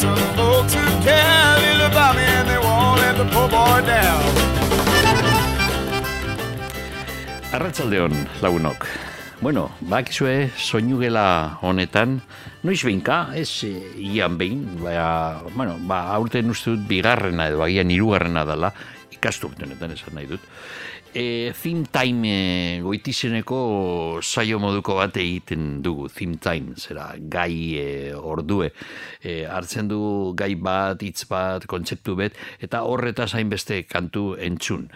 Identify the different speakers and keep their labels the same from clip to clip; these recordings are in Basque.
Speaker 1: who care little about me and they won't let the poor boy down.
Speaker 2: Arratsaldeon lagunok. Bueno, bakizue soinu gela honetan, noiz behinka, ez e, ian behin, ba, bueno, ba, aurten uste dut bigarrena edo agian hirugarrena dela, ikasturtenetan esan nahi dut. E, theme time e, goitizeneko saio moduko bat egiten dugu, theme time, zera, gai e, ordue. E, hartzen du gai bat, hitz bat, kontzeptu bet, eta horretaz hainbeste kantu entzun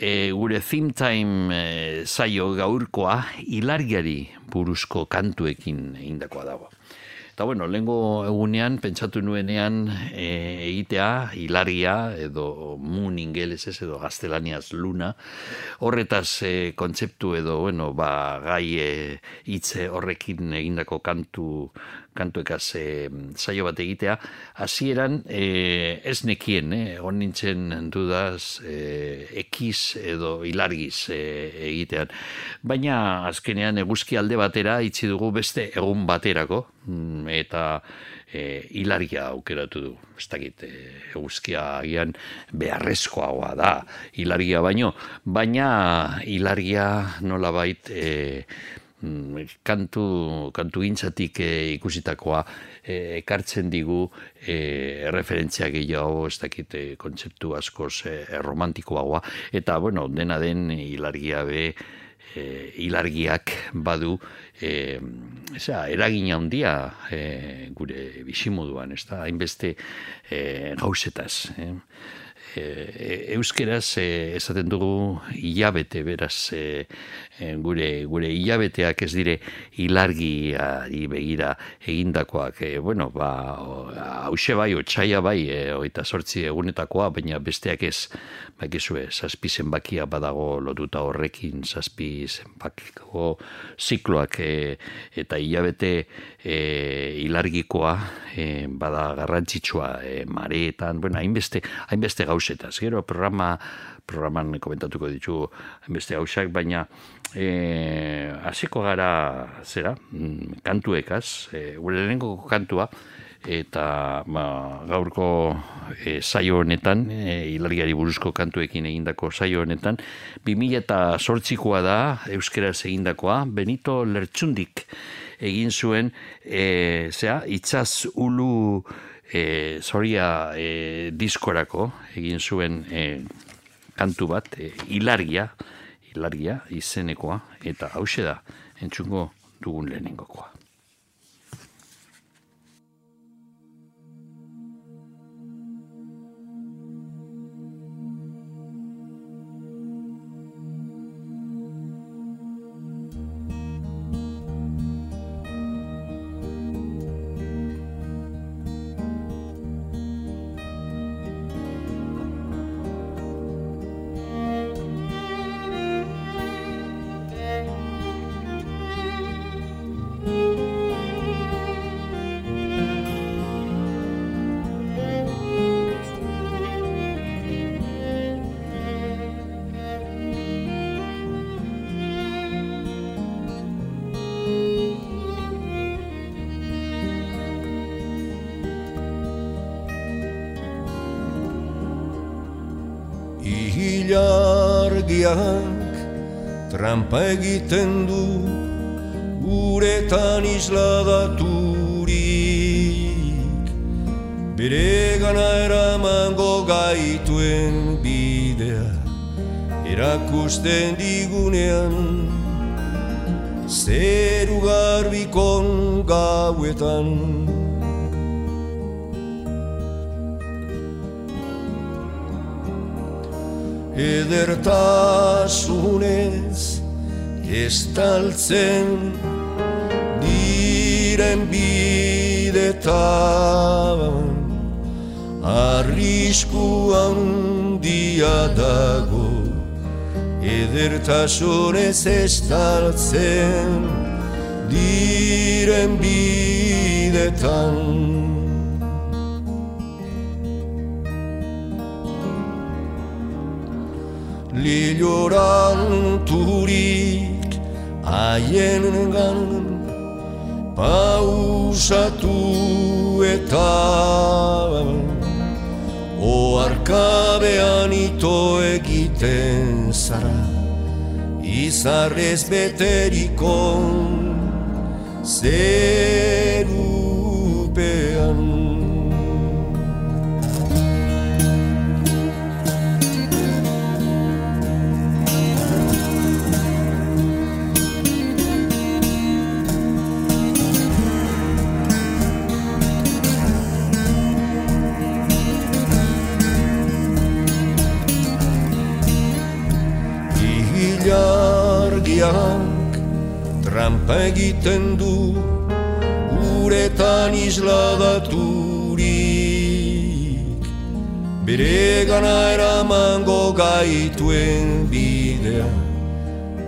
Speaker 2: e, gure theme time e, zaio gaurkoa hilargiari buruzko kantuekin egindakoa dago. Eta bueno, lengo egunean, pentsatu nuenean e, egitea, hilaria, edo moon ingelesez, edo gaztelaniaz luna, horretaz e, kontzeptu edo, bueno, ba, gai e, hitze horrekin egindako kantu kantuekaz e, saio bat egitea, hasieran e, ez nekien, eh, on nintzen dudaz e, ekiz edo hilargiz e, egitean. Baina azkenean eguzki alde batera itzi dugu beste egun baterako, mm, eta e, hilargia aukeratu du. Ez dakit, e, eguzkia agian beharrezkoa da, hilargia baino, baina hilargia nola bait, e, kantu, kantu gintzatik e, ikusitakoa e, ekartzen digu e, referentzia gehiago, ez dakit e, kontzeptu askoz e, romantikoagoa, eta bueno, dena den hilargia be, e, hilargiak badu e, eza, eragina handia e, gure bisimoduan, ez da, hainbeste e, gauzetaz. Eh? e, euskeraz e, esaten dugu hilabete beraz e, gure gure hilabeteak ez dire ilargiari begira egindakoak e, bueno ba hause bai otsaia bai e, oita sortzi egunetakoa baina besteak ez bakizue zazpi zenbakia badago lotuta horrekin zazpi zenbakiko zikloak e, eta hilabete e, ilargikoa e, bada garrantzitsua e, mareetan bueno hainbeste hainbeste gau gauzetaz. Gero programa programan komentatuko ditu beste gausak, baina e, hasiko gara zera, mm, kantuekaz, e, lehenko kantua, eta ba, gaurko e, saio honetan, e, hilariari buruzko kantuekin egindako saio honetan, 2000 eta sortzikoa da, euskera egindakoa, Benito Lertxundik egin zuen, e, zera, itzaz ulu e, zoria e, diskorako egin zuen e, kantu bat, e, ilargia, ilargia izenekoa, eta hause da, entzungo dugun lehenengokoa.
Speaker 3: Trampa egiten du guretan isladaturik bere gana eramango gaituen bidea erakusten digunean. Zeru garbikon gauetan edertasunez estaltzen diren bidetan arrisku handia dago edertasunez estaltzen diren bidetan Liloran turik haien gan pausatu eta Oarkabean ito egiten zara. Izarrez beteriko zerupean argiak trampa egiten du uretan isladaturik. Bere gana eramango gaituen bidea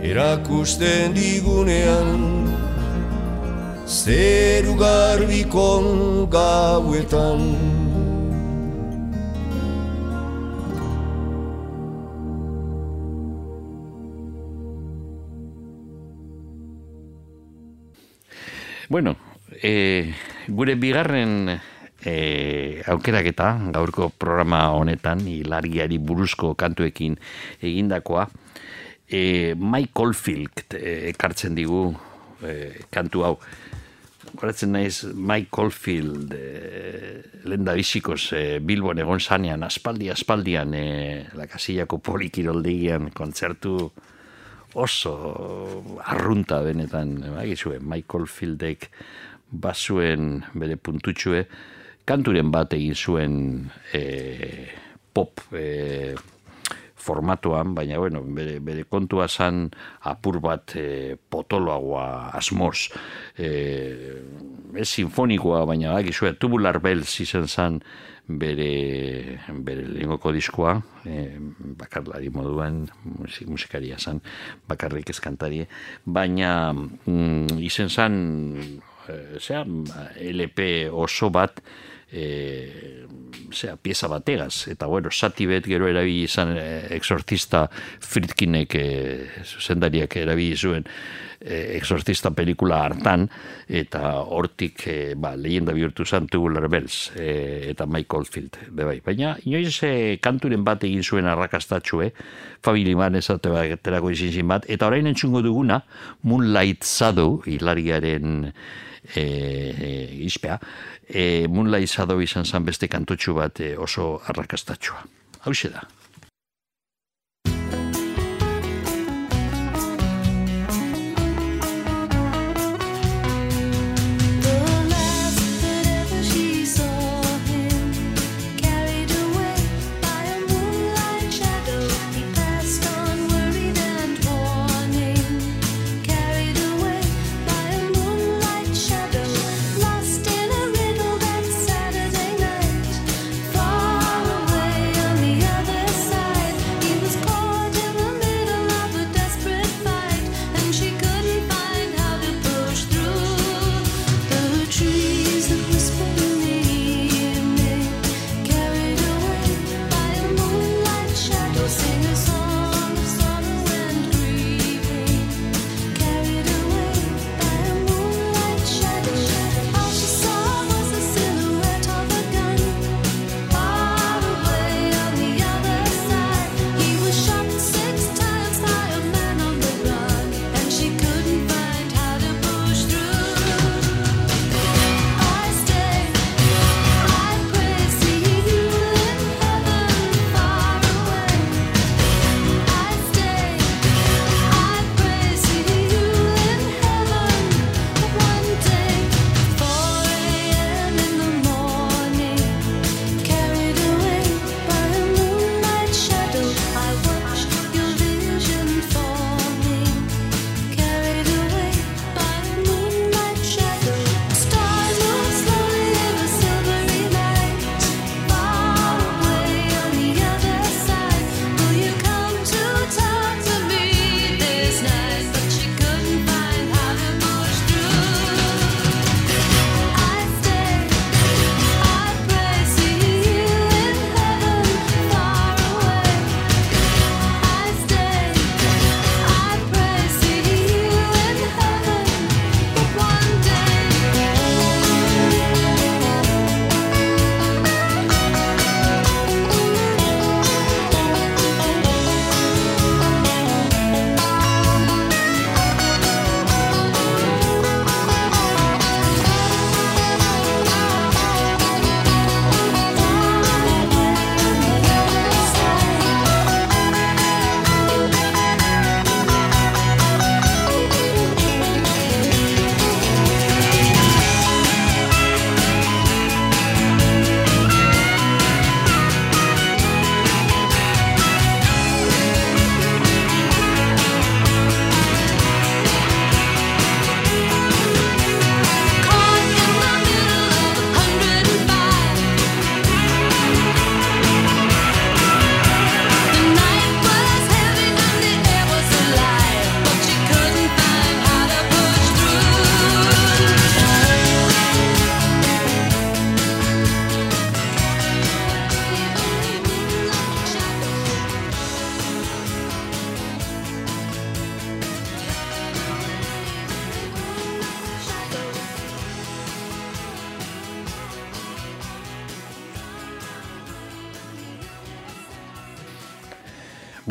Speaker 3: erakusten digunean. Zeru garbikon gauetan
Speaker 2: e, gure bigarren e, aukeraketa, gaurko programa honetan, hilariari buruzko kantuekin egindakoa, e, Mike Oldfield ekartzen digu e, kantu hau. Horatzen naiz, Mike Oldfield e, lehen da bizikoz e, Bilbon egon zanean, aspaldi, aspaldian, e, lakasillako polikiroldegian kontzertu oso arrunta benetan, bagizue, Michael Fieldek bazuen bere puntutxue, kanturen bat egin zuen e, pop e, formatuan, baina bueno, bere, bere kontua zan apur bat e, potoloagoa asmoz. E, ez sinfonikoa, baina bagizue, tubular bells izan zan, bere, bere lengoko diskoa, e, bakarlari moduan, musikaria zan, bakarrik ezkantari, baina mm, izen zan, e, LP oso bat, e, zera, pieza bategaz, eta bueno, sati bet gero erabili izan e, exortista Fritkinek e, zuzendariak erabili zuen, e, exorcista pelikula hartan eta hortik e, ba, leyenda bihurtu zan Tubular Bells e, eta Mike Oldfield bebai. baina inoiz e, kanturen bat egin zuen arrakastatxu eh? Family Man ez aterako izin zin bat eta orain entzungo duguna Moonlight Shadow hilariaren e, e, izpea e, Moonlight Shadow izan zan beste kantutxu bat e, oso arrakastatxua hau da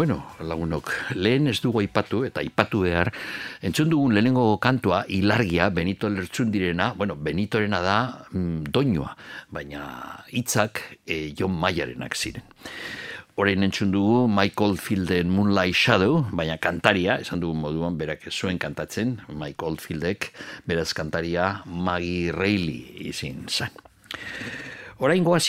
Speaker 2: Bueno, lagunok, lehen ez dugu aipatu eta aipatu behar, entzun dugun lehenengo kantua, ilargia, Benito lertzun direna, bueno, Benitorena da mm, doinua, baina hitzak e, John Mayarenak ziren. Horein entzun dugu Michael Fielden Moonlight Shadow, baina kantaria, esan dugu moduan berak zuen kantatzen, Michael Fieldek, beraz kantaria Maggie Reilly izin zen. Orain goaz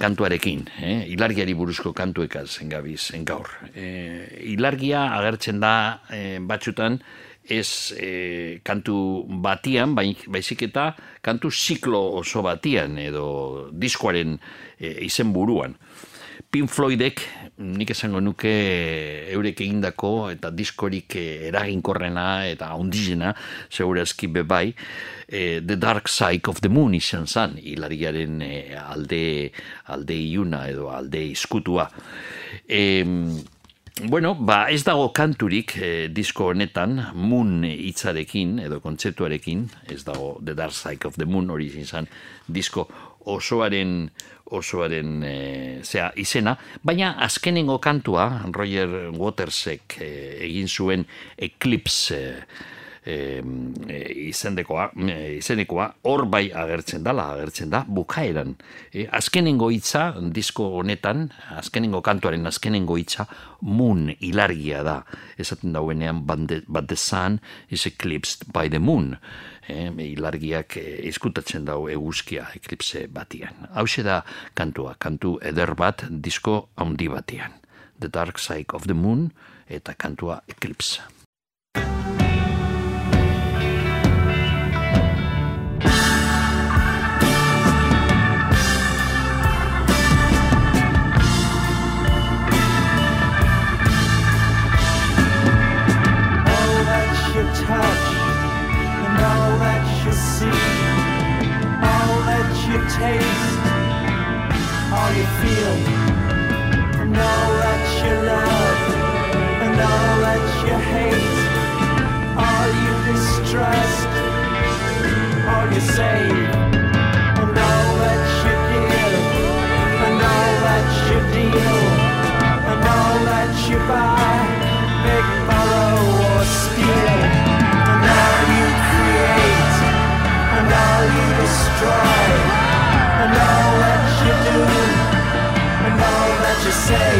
Speaker 2: kantuarekin, eh? ilargiari buruzko kantuekaz engabiz, engaur. Eh, ilargia agertzen da eh, batxutan, ez eh, kantu batian, bai, baizik eta kantu ziklo oso batian, edo diskoaren eh, izen buruan. Pink Floydek, nik esango nuke eurek egindako eta diskorik eraginkorrena eta ondizena, segurazki bebai, e, The Dark Side of the Moon izan zan, hilariaren e, alde, alde iuna edo alde izkutua. E, bueno, ba, ez dago kanturik e, disko honetan, Moon hitzarekin edo kontzeptuarekin, ez dago The Dark Side of the Moon hori izan disko osoaren osoaren e, zea, izena, baina azkenengo kantua Roger Watersek e, egin zuen Eclipse e, izendekoa, izenekoa hor bai agertzen dala, agertzen da, bukaeran. E, azkenengo hitza, disko honetan, azkenengo kantuaren azkenengo hitza, moon ilargia da. Esaten dauenean, but the sun is eclipsed by the moon eh, ilargiak eh, izkutatzen dau eguzkia eklipse batian. Hau da kantua, kantu eder bat disko handi batian. The Dark Side of the Moon eta kantua Eclipse.
Speaker 4: You feel, and all that you love, and all that you hate, all you distrust, all you save, and all that you give, and all that you deal, and all that you buy, big borrow or steal, and all you create, and all you destroy. And all that you say,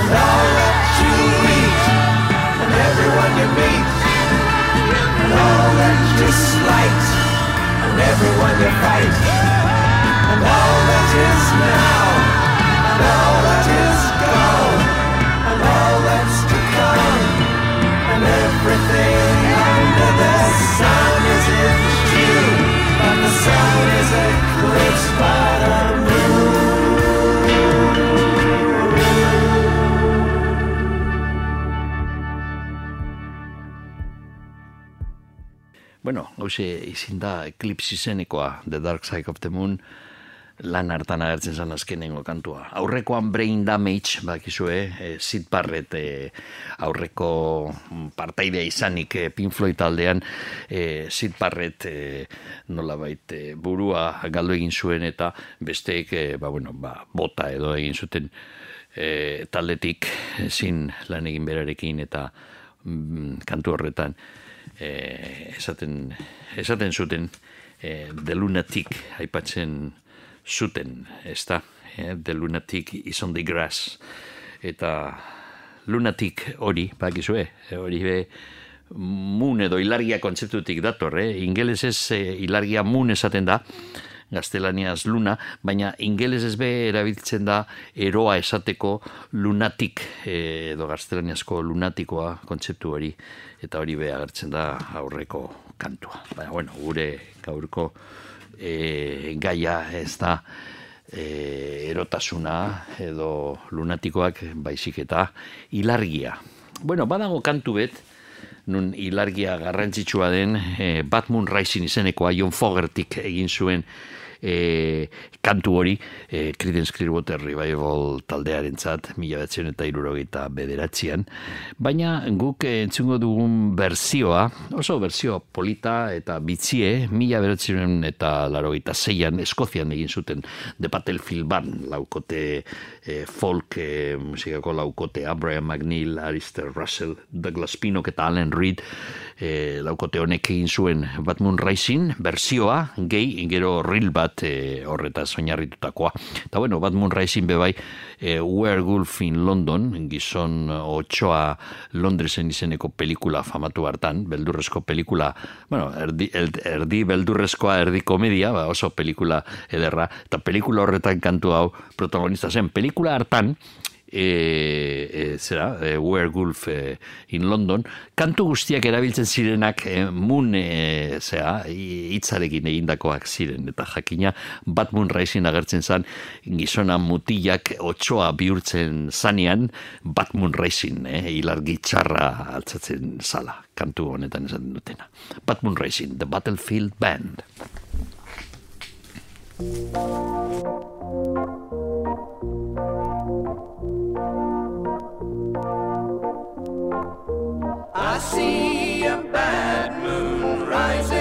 Speaker 4: and all that you eat, and everyone you meet, and all that you slight, and everyone you fight, and all that is now, and all
Speaker 2: Bueno, hause izin da Eclipse izenekoa, The Dark Side of the Moon, lan hartan agertzen zan azkenengo kantua. Aurrekoan brain damage, bakizue, e, Sid Barrett e, aurreko partaidea izanik e, Pink Floyd taldean, e, Sid Barrett e, nola bait, e, burua galdu egin zuen eta besteek, e, ba, bueno, ba, bota edo egin zuten e, taldetik zin lan egin berarekin eta mm, kantu horretan e, esaten, esaten zuten e, The Lunatic aipatzen zuten, ez da, eh, The Lunatic is on the grass, eta lunatic hori, bakizue, eh, hori be, mun edo ilargia kontzeptutik dator, eh? ingeles ez eh, ilargia mun esaten da, gaztelaniaz luna, baina ingeles ez be erabiltzen da eroa esateko lunatik, eh, edo gaztelaniazko lunatikoa kontzeptu hori, eta hori be agertzen da aurreko kantua. Baina, bueno, gure gaurko e, gaia ez da e, erotasuna edo lunatikoak baizik eta ilargia. Bueno, badago kantu bet, nun ilargia garrantzitsua den e, Batmoon Rising izenekoa John Fogertik egin zuen e, kantu hori e, Creedence Clearwater Revival taldearentzat mila betzen eta irurogeita bederatzean baina guk entzungo dugun berzioa oso berzio polita eta bitzie mila beratzen eta larogeita zeian Eskozian egin zuten The Battlefield Band laukote e, folk e, musikako laukote Brian McNeil, Alistair Russell Douglas Pinnock eta Alan Reed e, laukote honek egin zuen Batmoon Rising berzioa gehi gero real bat e, horretaz oinarritutakoa. Eta bueno Batmoon Rising bebai e, Werewolf in London gizon otsoa Londresen izeneko pelikula famatu hartan beldurrezko pelikula bueno, erdi, erdi beldurrezkoa erdi komedia ba, oso pelikula ederra. Eta pelikula horretan kantu hau protagonista zen. Pelikula hartan e, e, zera, e, Werewolf e, in London, kantu guztiak erabiltzen zirenak e, mun e, zera, hitzarekin egindakoak ziren, eta jakina bat raizin agertzen zan, gizona mutilak otsoa bihurtzen zanean, bat raizin, e, hilar gitxarra altzatzen zala, kantu honetan esan dutena. Bat raizin, The Battlefield Band.
Speaker 4: I see a bad moon rising.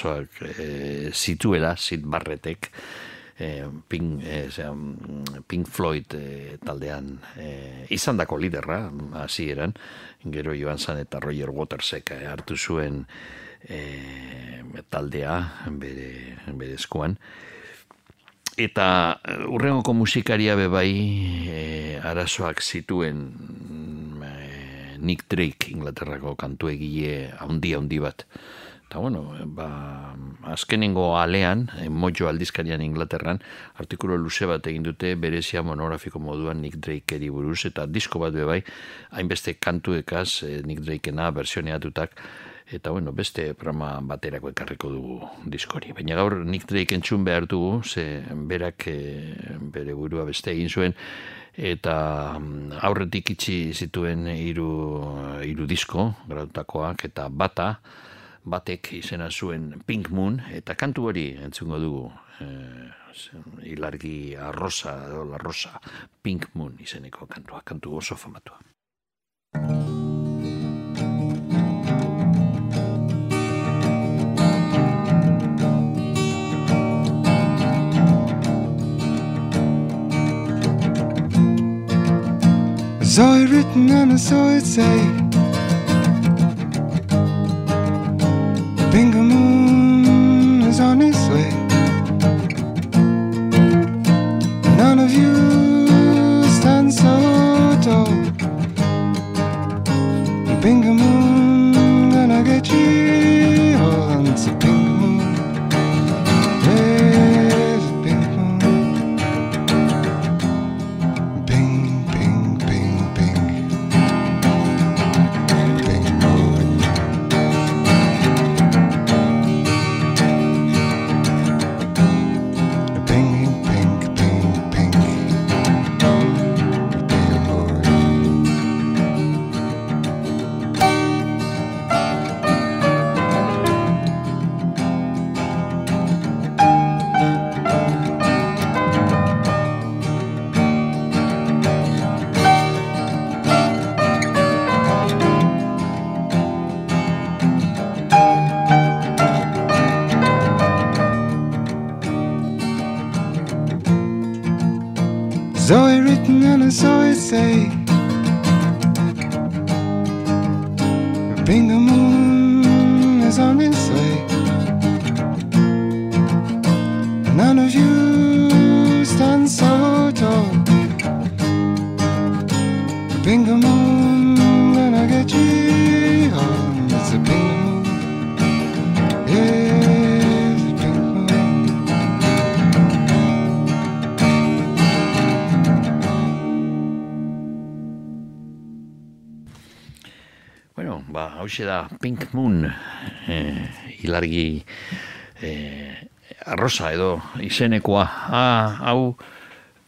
Speaker 2: Arazoak eh, zituela, zit barretek, eh, Pink, eh, zera, mm, Pink Floyd eh, taldean eh, izan dako liderra, hasieran gero joan zan eta Roger Watersek hartu zuen eh, taldea bere, bere eskuan. Eta urrengoko musikaria bebai eh, arazoak zituen eh, Nick Drake, Inglaterrako kantu egile handi handi bat. Eta bueno, ba, azkenengo alean, eh, mojo aldizkarian Inglaterran, artikulo luze bat egin dute berezia monografiko moduan Nick Drake buruz, eta disko bat be bai, hainbeste kantu ekaz eh, Nick Drakena versioneatutak, eta bueno, beste programa baterako ekarriko dugu diskori. Baina gaur Nick Drake entzun behar dugu, ze berak eh, bere burua beste egin zuen, eta mm, aurretik itxi zituen hiru hiru disko, grautakoak, eta bata, batek izena zuen Pink Moon, eta kantu hori entzungo dugu, eh, ilargi arrosa, edo la rosa, Pink Moon izeneko kantua, kantu oso famatua.
Speaker 5: it written and I it say Bingo Moon is on its way. None of you stand so tall. Bingo Moon Zoe written and I saw it say Bingo Moon is on its
Speaker 2: Hauxe da Pink Moon, eh, ilargi eh, arrosa edo izenekoa. Ah, hau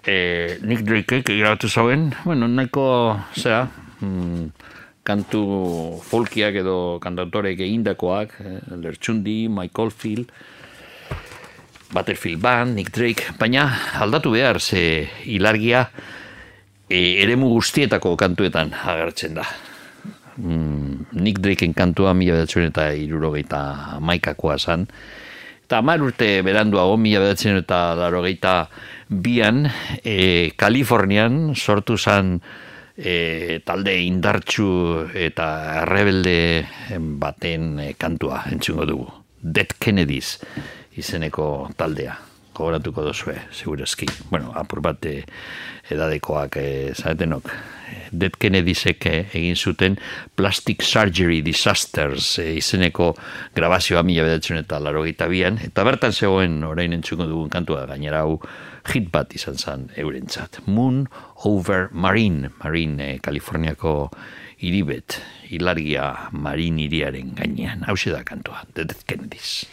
Speaker 2: eh, Nick Drakeek grabatu zauen, bueno, nahiko, zera, mm, kantu folkiak edo kantautorek egindakoak, eh, Lertxundi, Michael Field, Butterfield Band, Nick Drake, baina aldatu behar, ze ilargia e, eremu guztietako kantuetan agertzen da. Mm, Nick Drakeen kantua mila bedatzen eta irurogeita maikakoa zan. Eta hamar urte beranduago, mila bedatzen eta larogeita bian, e, Kalifornian sortu zan e, talde indartsu eta rebelde baten e, kantua entzungo dugu. Dead Kennedys izeneko taldea. Gogoratuko dozue, segurazki. Bueno, apur bat e, edadekoak e, zaretenok. Dead Kennedysek eh, egin zuten Plastic Surgery Disasters e, izeneko grabazioa mila bedatzen eta larogeita bian, eta bertan zegoen orain entzuko dugun kantua, gainera hau hit bat izan zen eurentzat. Moon over Marine, Marine, eh, Kaliforniako iribet, hilargia Marine iriaren gainean. Hau da kantua, The Dead Kennedys.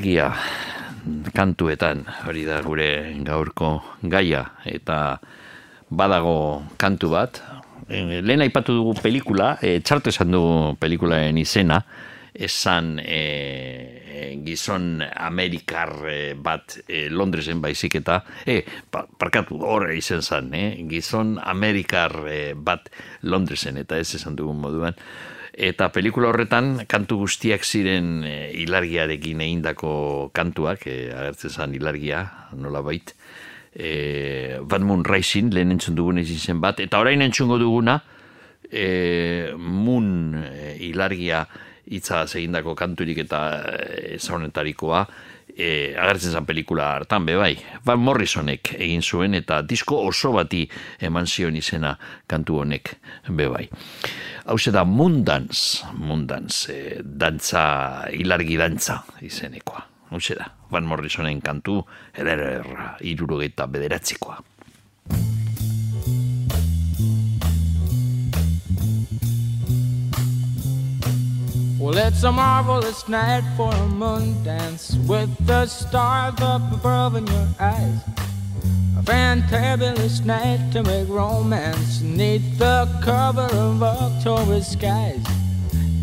Speaker 2: Ilargia kantuetan, hori da gure gaurko gaia, eta badago kantu bat, Eh, lehen aipatu dugu pelikula, e, txartu esan dugu pelikulaen izena, esan e, gizon Amerikar e, bat e, Londresen baizik eta, e, pa, parkatu horre izen zan, e, gizon Amerikar e, bat Londresen, eta ez esan dugun moduan, Eta pelikula horretan kantu guztiak ziren e, ilargiarekin egindako kantuak, e, agertzen zen ilargia, nola bait, e, Van Moon Rising, lehen entzun dugun izin bat, eta orain entzungo duguna, e, Moon e, ilargia hitza egindako kanturik eta ezaunetarikoa, e, agertzen zen pelikula hartan, be bai. Van Morrisonek egin zuen eta disko oso bati eman zion izena kantu honek, be bai. Hau da Mundans, Mundans, e, dantza, ilargi dantza izenekoa. Hau da, Van Morrisonen kantu, eder irurogeita bederatzikoa.
Speaker 6: Well, it's a marvelous night for a moon dance with the stars up above in your eyes. A fantabulous night to make romance neath the cover of October skies.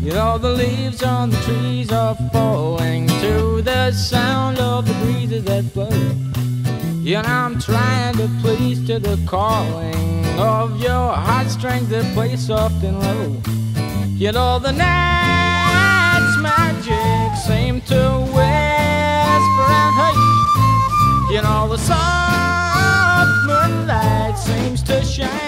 Speaker 6: You know, the leaves on the trees are falling to the sound of the breezes that blow. You know, I'm trying to please to the calling of your heartstrings that play soft and low. You know, the night's magic seem to whisper and hush. You know, the soft moonlight seems to shine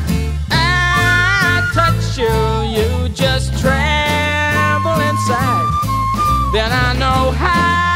Speaker 6: you, you just tremble inside. Then I know how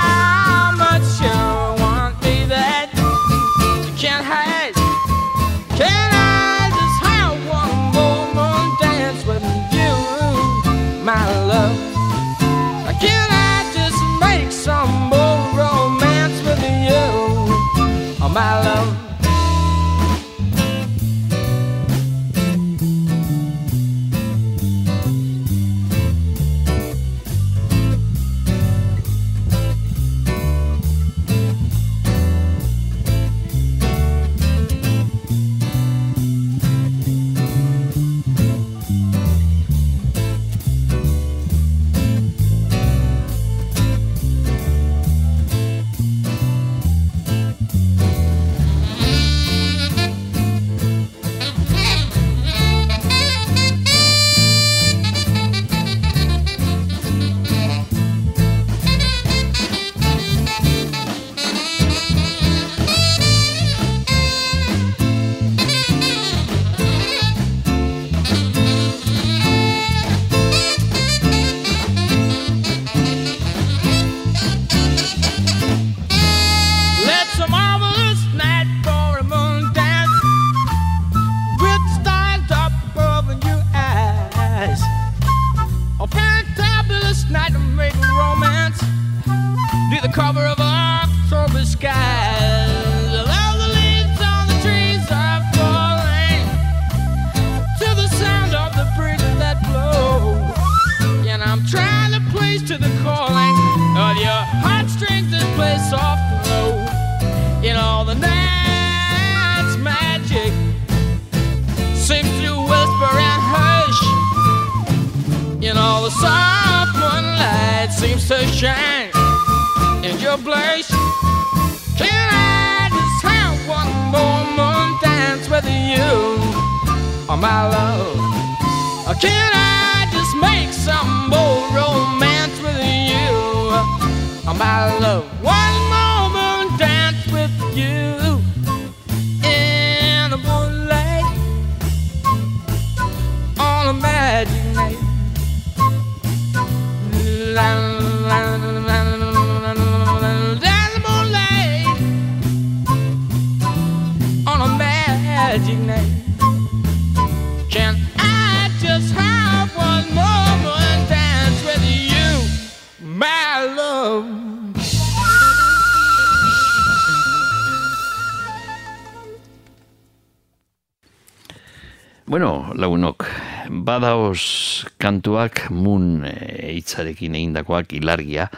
Speaker 2: badaoz kantuak mun e, hitzarekin egindakoak ilargia,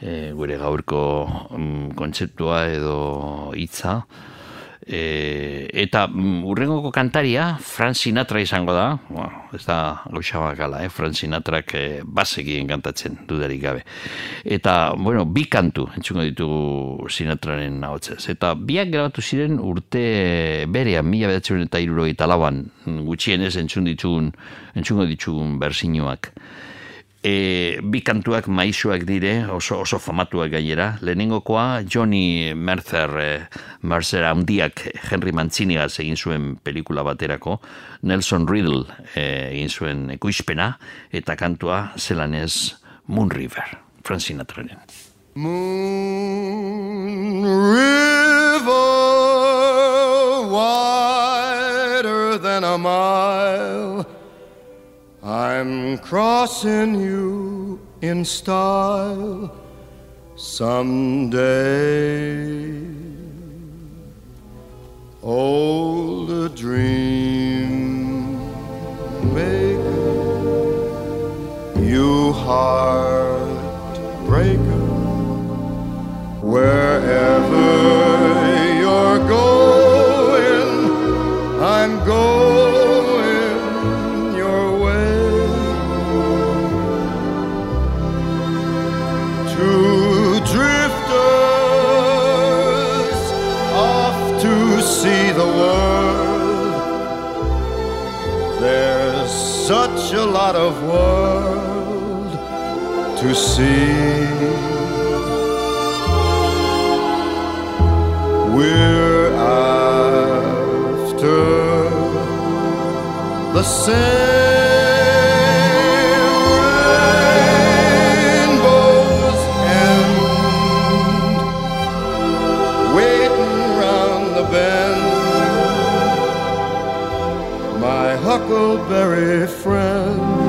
Speaker 2: e, gure gaurko mm, kontzeptua edo hitza, e, eta mm, urrengoko kantaria, Frank Sinatra izango da, bueno, ez da gauza bakala, eh? Frank Sinatrak e, bazekien kantatzen dudarik gabe. Eta, bueno, bi kantu entzungo ditugu Sinatraren ahotzez. Eta biak grabatu ziren urte berean, mila bedatzen eta iruro gutxienez entzun ditugun, entzungo ditugun bersinuak. E, bi kantuak maisuak dire, oso, oso famatuak gainera. Lehenengokoa, Johnny Mercer, e, Mercer handiak Henry Mantziniaz egin zuen pelikula baterako, Nelson Riddle e, egin zuen ekoizpena, eta kantua zelanez Moon River, Frank Sinatraren.
Speaker 1: Moon River, wider than a mile. I'm crossing you in style someday. Old dream maker, you heartbreaker, wherever such a lot of world to see. We're after the same huckleberry friend,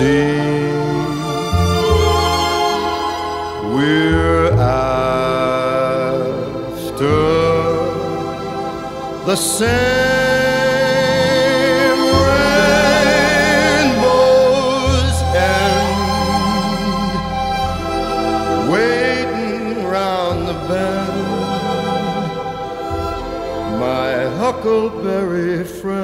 Speaker 1: see. We're after the same rainbow's end, waiting round the bend. My huckleberry friend,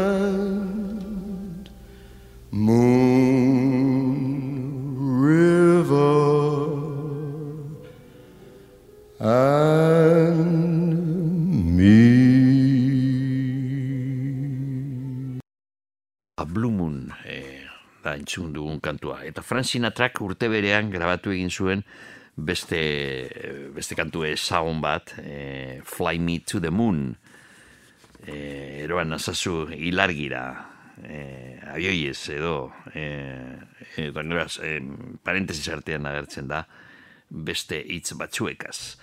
Speaker 2: entzun dugun kantua. Eta Frank Sinatrak urte berean grabatu egin zuen beste, beste kantu ezagun bat, e, Fly Me to the Moon. E, eroan nazazu hilargira e, avioiez edo, e, edo neraz, e, parentesis artean agertzen da, beste hitz batzuekaz.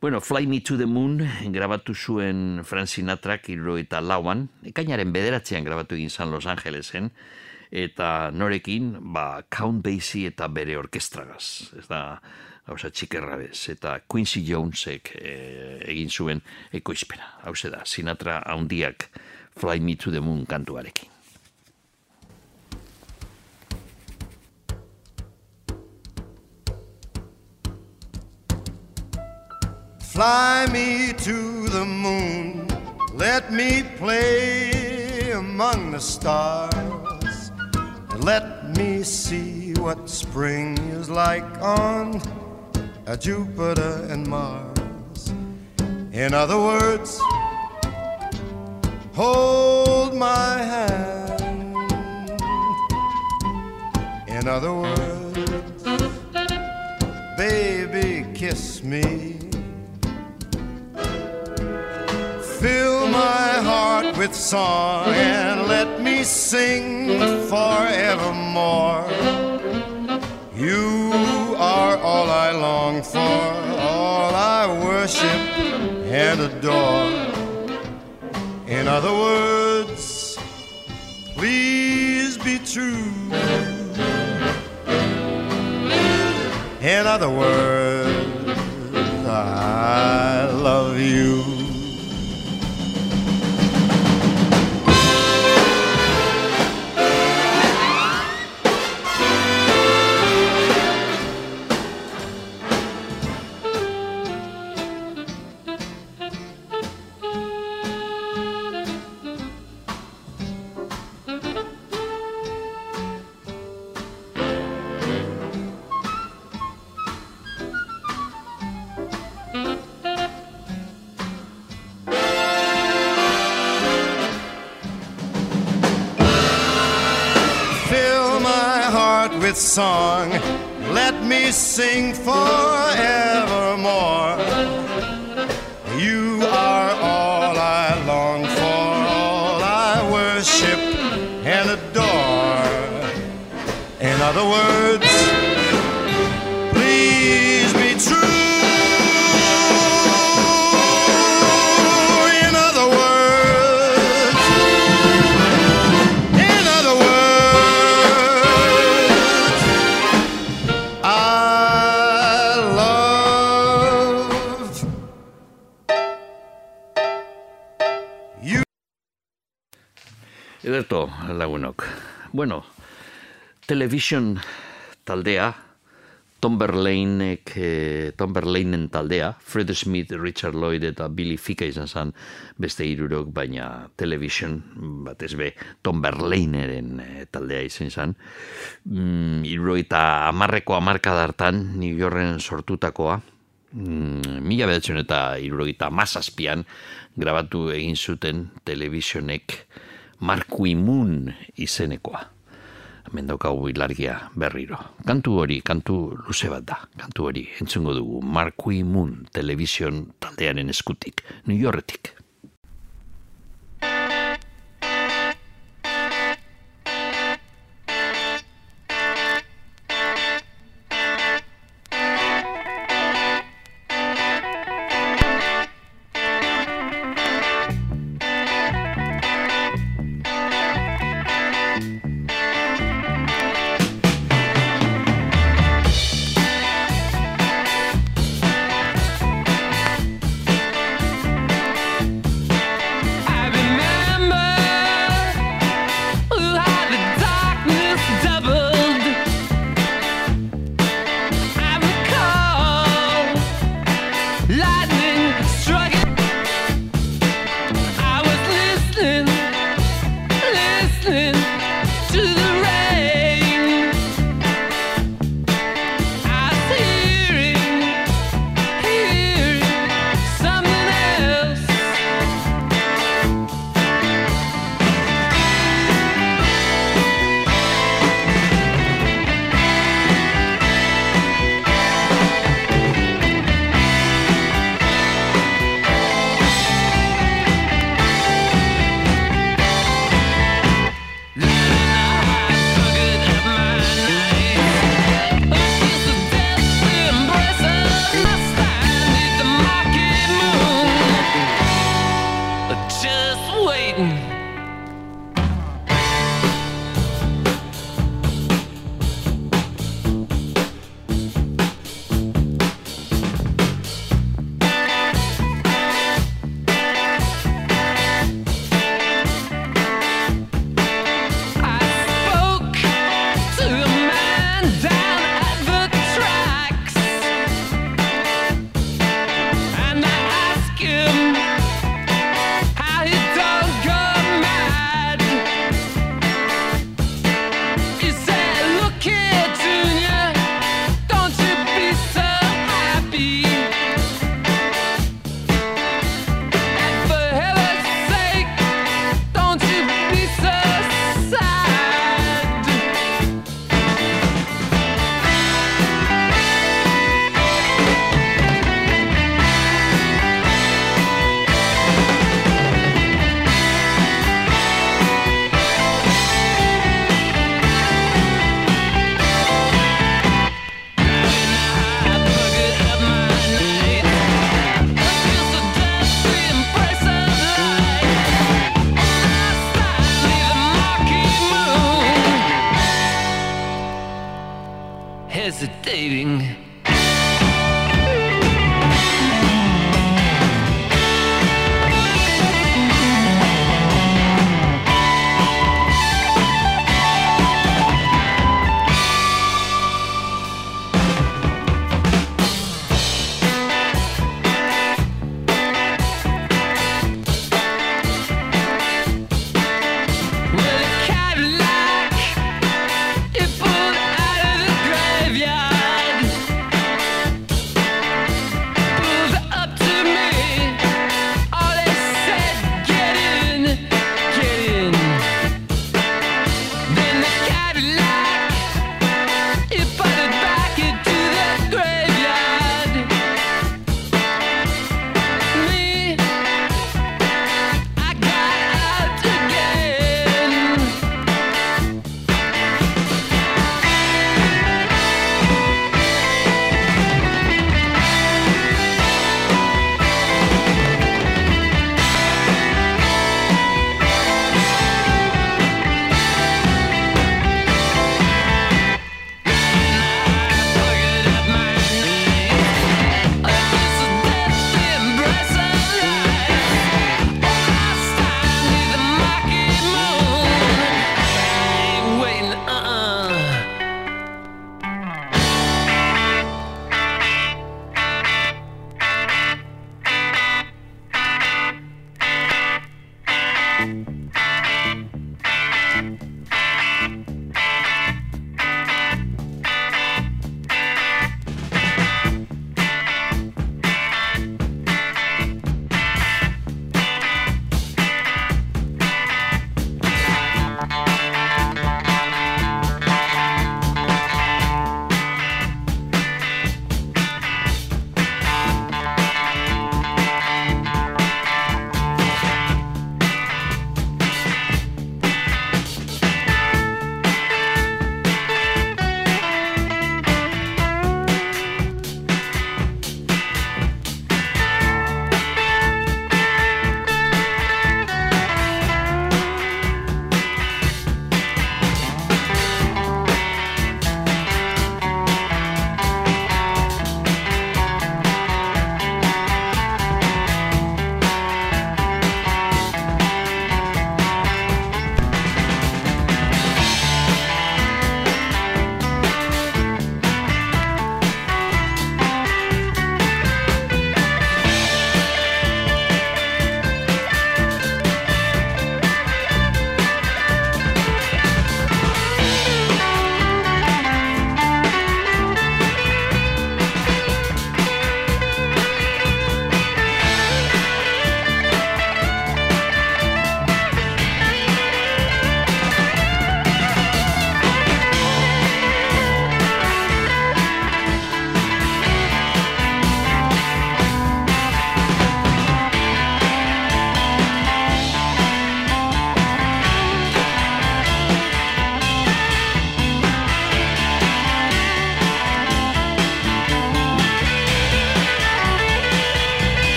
Speaker 2: Bueno, Fly Me to the Moon grabatu zuen Frank Sinatrak irro eta lauan, ekainaren bederatzean grabatu egin zan Los Angelesen, eta norekin, ba, Count Basie eta bere orkestragaz. Ez da, gauza txikerra bez, eta Quincy Jonesek e, egin zuen ekoizpena. Hau da, Sinatra haundiak Fly Me to the Moon kantuarekin.
Speaker 1: Fly me to the moon, let me play among the stars, let me see what spring is like on a Jupiter and Mars. In other words, hold my hand. In other words, baby, kiss me. With song and let me sing forevermore. You are all I long for, all I worship and adore. In other words, please be true. In other words, I love you. sing for
Speaker 2: Bueno, television taldea, Tomberlainek, eh, Tomberlainen taldea, Fred Smith, Richard Lloyd eta Billy Fika izan zen beste hirurok, baina television, batez be, Tomberlaineren eh, taldea izan zen. Mm, hirurogeita amarreko amarkada hartan, New Yorken sortutakoa, mm, mila bedatzen eta irurogeita mazazpian grabatu egin zuten televisionek Markui Moon izenekoa. Hemen daukagu ilargia berriro. Kantu hori, kantu luze bat da. Kantu hori, entzungo dugu Markui Moon television taldearen eskutik, New Yorketik.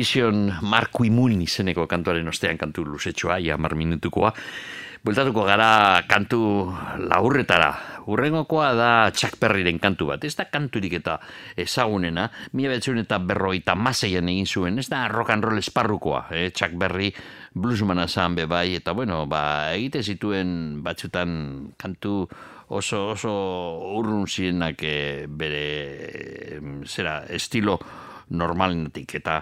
Speaker 2: Television Marku Imun izeneko kantuaren ostean kantu luzetxoa, ia mar minutukoa. Bueltatuko gara kantu laurretara. Urrengokoa da Chuck Berryren kantu bat. Ez da kanturik eta ezagunena. Mila betzun eta berroita maseian egin zuen. Ez da rock and roll esparrukoa. Eh? Chuck Berry bluesmana zan be bai. Eta bueno, ba, egite zituen batzutan kantu oso oso urrun zirenak eh, bere zera estilo normalenetik eta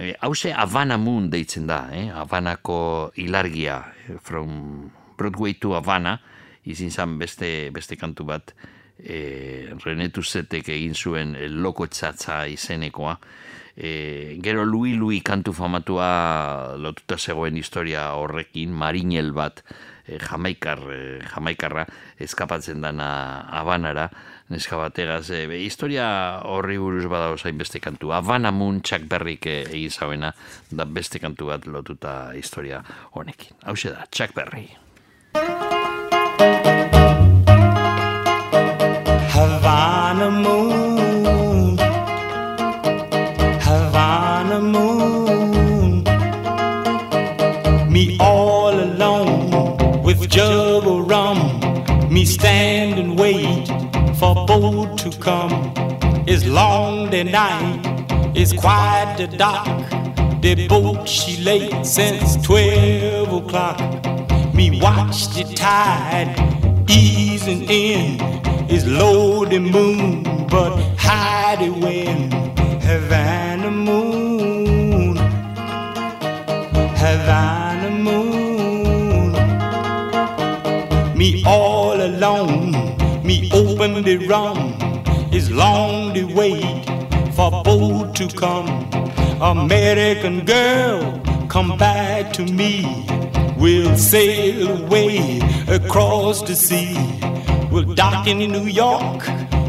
Speaker 2: eh, hause Havana Moon deitzen da, eh? Havanako ilargia from Broadway to Havana izin zan beste, beste kantu bat eh, Renetu Zetek egin zuen loko txatza izenekoa E, gero Lui Lui kantu famatua lotuta zegoen historia horrekin, marinel bat e, jamaikar, e, jamaikarra eskapatzen dana Habanara, neska bategaz, e, be, historia horri buruz badago zain beste kantu. Habana Moon Chuck Berryk e, egin zauena, da beste kantu bat lotuta historia honekin. Hau da, Chuck Berry.
Speaker 7: Havana moon, Havana moon. Me all alone with jug of rum. Me stand and wait for boat to come. It's long the night, it's quite the dark. The boat she late since twelve o'clock. Me watch the tide easing in. It's low the moon, but high the wind. Havana moon, Havana moon. Me all alone, open the rum. is long the wait for boat to come. American girl, come back to me. We'll sail away across the sea. We'll dock in New York,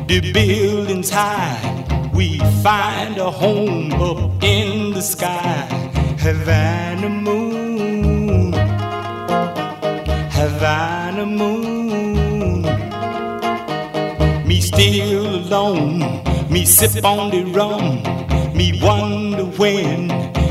Speaker 7: the buildings high. We find a home up in the sky. Havana moon, Havana moon. Me still alone, me sip on the rum. Me wonder when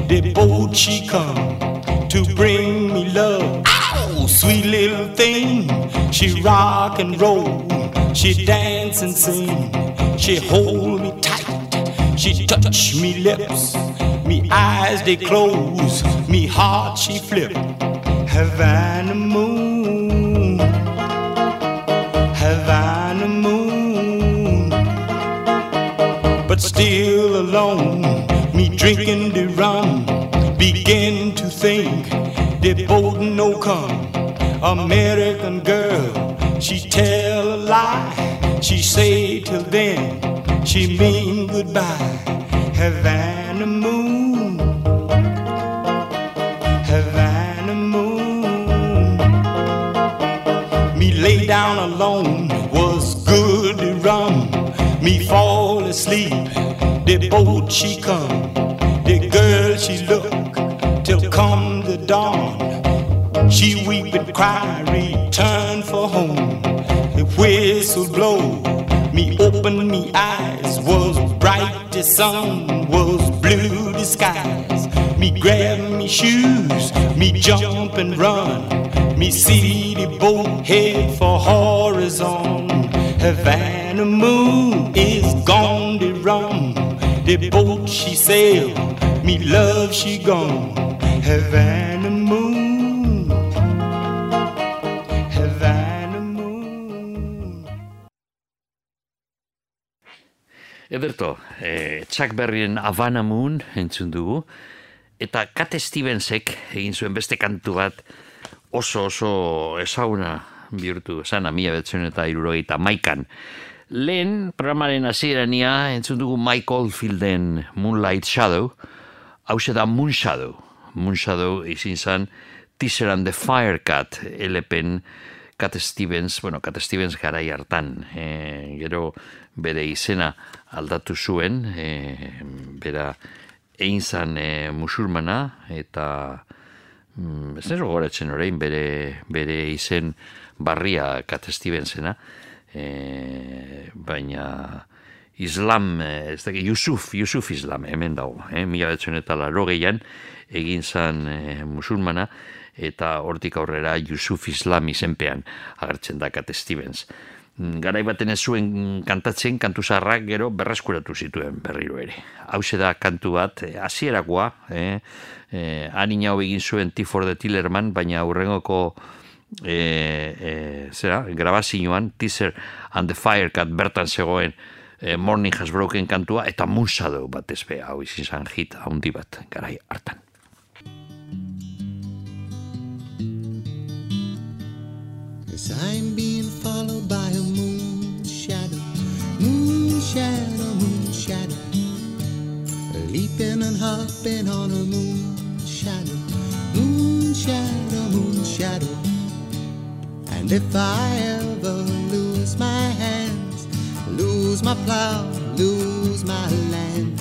Speaker 7: the boat she come to bring me love. Oh, sweet little thing, she rock and roll, she dance and sing, she hold me tight, she touch me lips, me eyes they close, me heart she flip. Havana moon, still alone. Me drinking the rum, begin to think the boat no come. American girl, she tell a lie. She say till then, she mean goodbye. Havana moon, Havana moon. Me lay down alone Me fall asleep, the boat she come, the girl she look till come the dawn. She weep and cry, return for home. The whistle blow, me open me eyes was bright the sun was blue the skies. Me grab me shoes, me jump and run. Me see the boat head for horizon. Havana moon is gone the rum. The boat she sail, me love she gone. Havana moon, Havana moon.
Speaker 2: Ederto, eh, Chuck Berryen Havana Moon entzun dugu, eta Cat Stevensek egin zuen beste kantu bat oso oso ezaguna bihurtu sana mila betzen eta irurogeita maikan. Lehen programaren hasierania entzun dugu Mike Oldfielden Moonlight Shadow, hau da Moon Shadow. Moon Shadow izin zan Teaser and the Firecat elepen Cat Stevens, bueno, Cat Stevens garai hartan, e, gero bere izena aldatu zuen, e, bera egin zan e, musulmana, eta mm, ez nero goratzen orain bere, bere izen barria Cat Stevensena, e, baina Islam, eh, ez dakit, Yusuf, Yusuf Islam, hemen dago, eh? mila betzen eta laro egin zan eh, musulmana, eta hortik aurrera Yusuf Islam izenpean agertzen da Cat Stevens. Mm, Garai baten ez zuen kantatzen, kantu zaharrak gero berreskuratu zituen berriro ere. Hau da kantu bat, hasierakoa, eh, eh, anina hau egin zuen T for the Tillerman, baina aurrengoko eh, eh, zera, grabazioan, Teaser and the Firecat bertan zegoen, eh, Morning Has Broken kantua, eta musado bat ezbe, hau izin zan hit, haundi bat, garai hartan.
Speaker 8: As I'm being followed by a moon shadow, moon shadow, moon shadow, leaping and hopping on a moon shadow, moon shadow, moon shadow. And if I ever lose my hands, lose my plow, lose my land,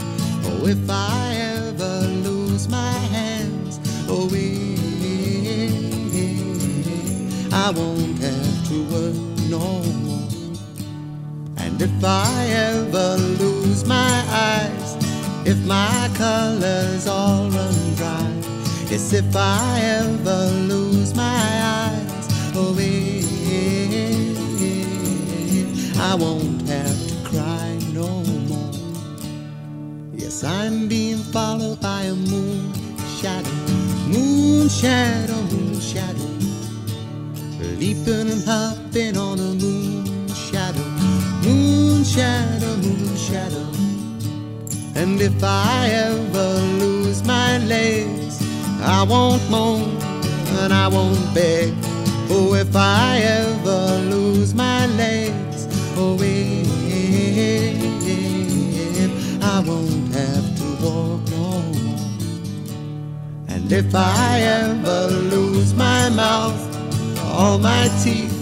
Speaker 8: oh, if I ever lose my hands, oh, eh, I won't have to work no more. And if I ever lose my eyes, if my colors all run dry, yes, if I ever lose my eyes, eh, I won't have to cry no more. Yes, I'm being followed by a moon shadow, moon shadow, moon shadow, leaping and hopping on a moon shadow, moon shadow, moon shadow. And if I ever lose my legs, I won't moan and I won't beg. Oh, if I ever lose my legs, oh, eh, I won't have to walk no more. And if I ever lose my mouth, all my teeth,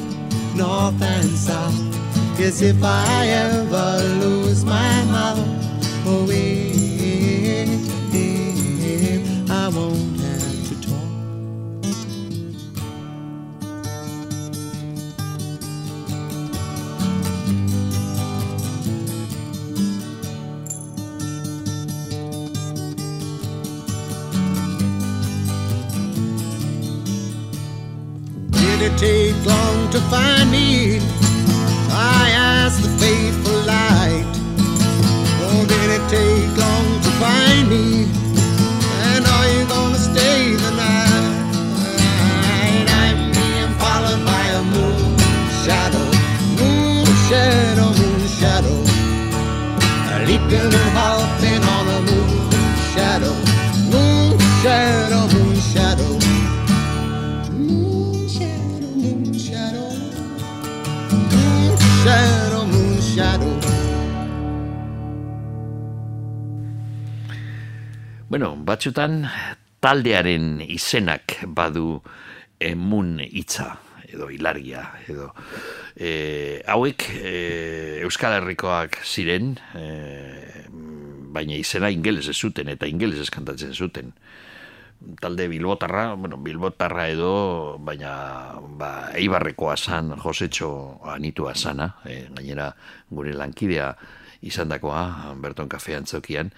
Speaker 8: north and south, yes, if I ever lose my it take long to find me? I asked the faithful light. Oh, did it take long to find me? And are you gonna stay the night? I'm being followed by a moon shadow, moon shadow, moon shadow. Leaping
Speaker 2: Bueno, batzutan taldearen izenak badu emun hitza edo hilaria edo e, hauek e, Euskal Herrikoak ziren e, baina izena ingeles ez zuten eta ingeles ez kantatzen zuten. Talde bilbotarra, bueno, bilbotarra edo, baina ba, eibarrekoa zan, josetxo anitua zana, e, gainera gure lankidea izandakoa Berton Kafe antzokian,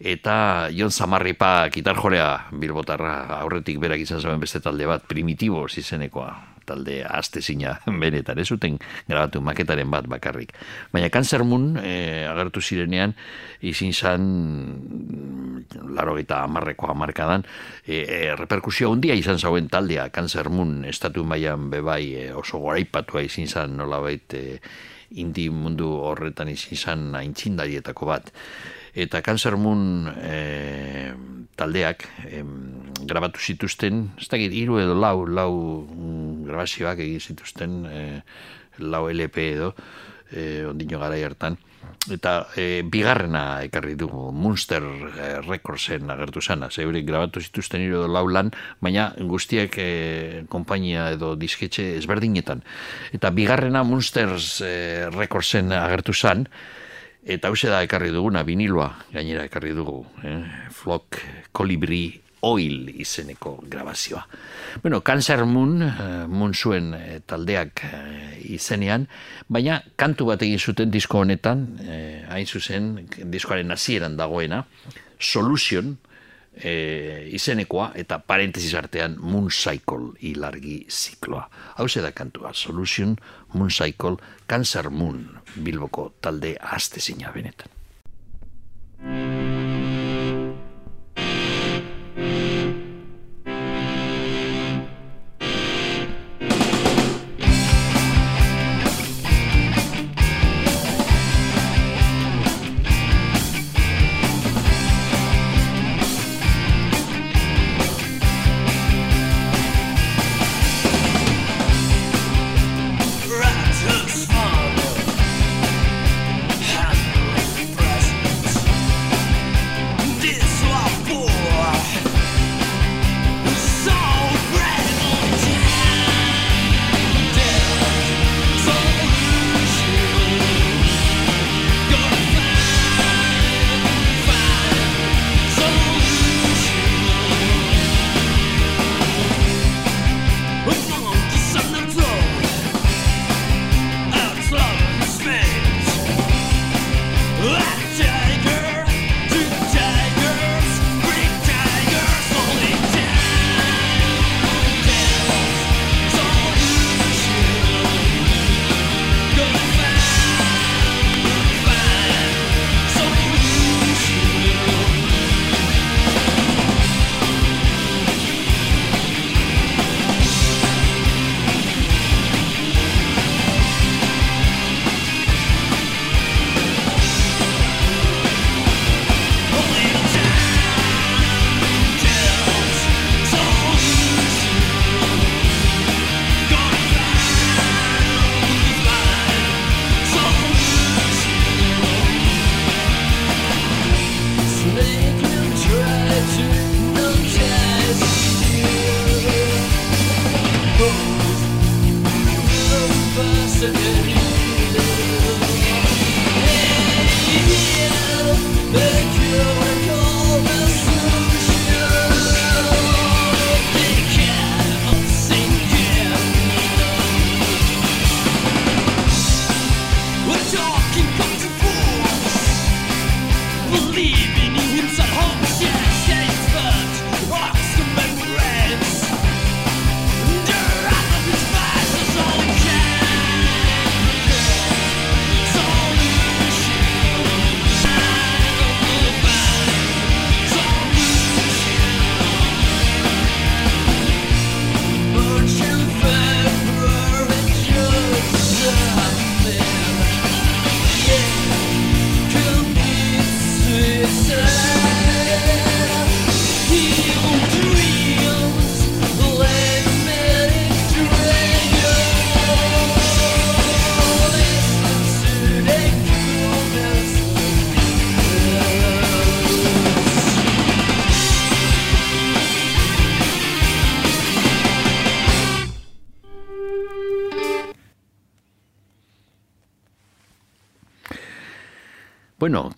Speaker 2: eta Jon Zamarripa gitarjorea bilbotarra aurretik berak izan zuen beste talde bat, primitibo izenekoa talde astezina benetan, ez zuten grabatu maketaren bat bakarrik. Baina Cancer Moon e, agertu zirenean izin zan laro eta amarreko amarkadan e, e, reperkusio handia izan zauen taldea Cancer Moon estatu mailan bebai e, oso goraipatua izin zan nolabait e, indi mundu horretan izin zan aintzindarietako bat. Eta Cancer Moon e, taldeak em, grabatu zituzten, ez dakit, hiru edo lau, lau mm, grabazioak egin zituzten, e, lau LP edo, e, ondino gara hartan, eta e, bigarrena ekarri dugu Munster e, Recordsen agertu zana, zeurik grabatu zituzten hiru lau lan, baina guztiak e, konpainia edo disketxe ezberdinetan. Eta bigarrena Munsters e, Recordsen agertu zan, Eta hause da ekarri duguna, viniloa, gainera ekarri dugu. Eh? Flock Colibri
Speaker 9: Oil izeneko grabazioa. Bueno, Cancer Moon, eh, Moon zuen eh, taldeak eh, izenean, baina kantu bat egin zuten disko honetan, eh, hain zuzen, diskoaren hasieran dagoena, Solution, eh, izenekoa, eta parentesis artean Moon Cycle ilargi zikloa. Hau da kantua, Solution, Moon Cycle, Cancer Moon, bilboko talde aste benetan.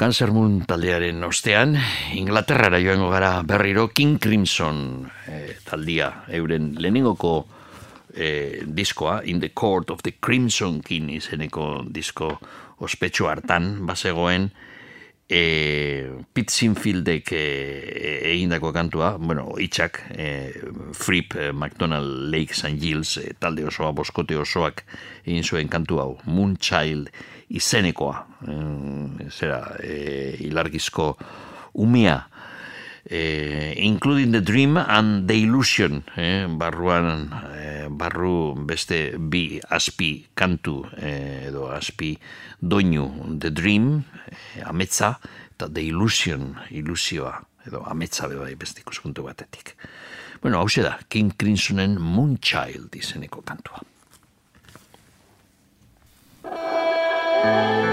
Speaker 9: Moon taldearen ostean, Inglaterrara joango gara berriro King Crimson eh, taldia, euren lehenengoko eh, diskoa, In the Court of the Crimson King izeneko disko ospetsu hartan, bazegoen, eh, Pete Sinfieldek egindako kantua, bueno, itxak, eh, Fripp, eh, McDonald, Lake St. Giles, eh, talde osoa, boskote osoak egin zuen kantu hau, Moonchild, izenekoa, e, zera, e, ilargizko umia, e, including the dream and the illusion, e, barruan, e, barru beste bi aspi kantu, e, edo aspi doinu, the dream, e, ametza, eta the illusion, ilusioa, edo ametza beba beste ikuspuntu batetik. Bueno, hau da, King Crimsonen Moonchild izeneko kantua.
Speaker 2: Música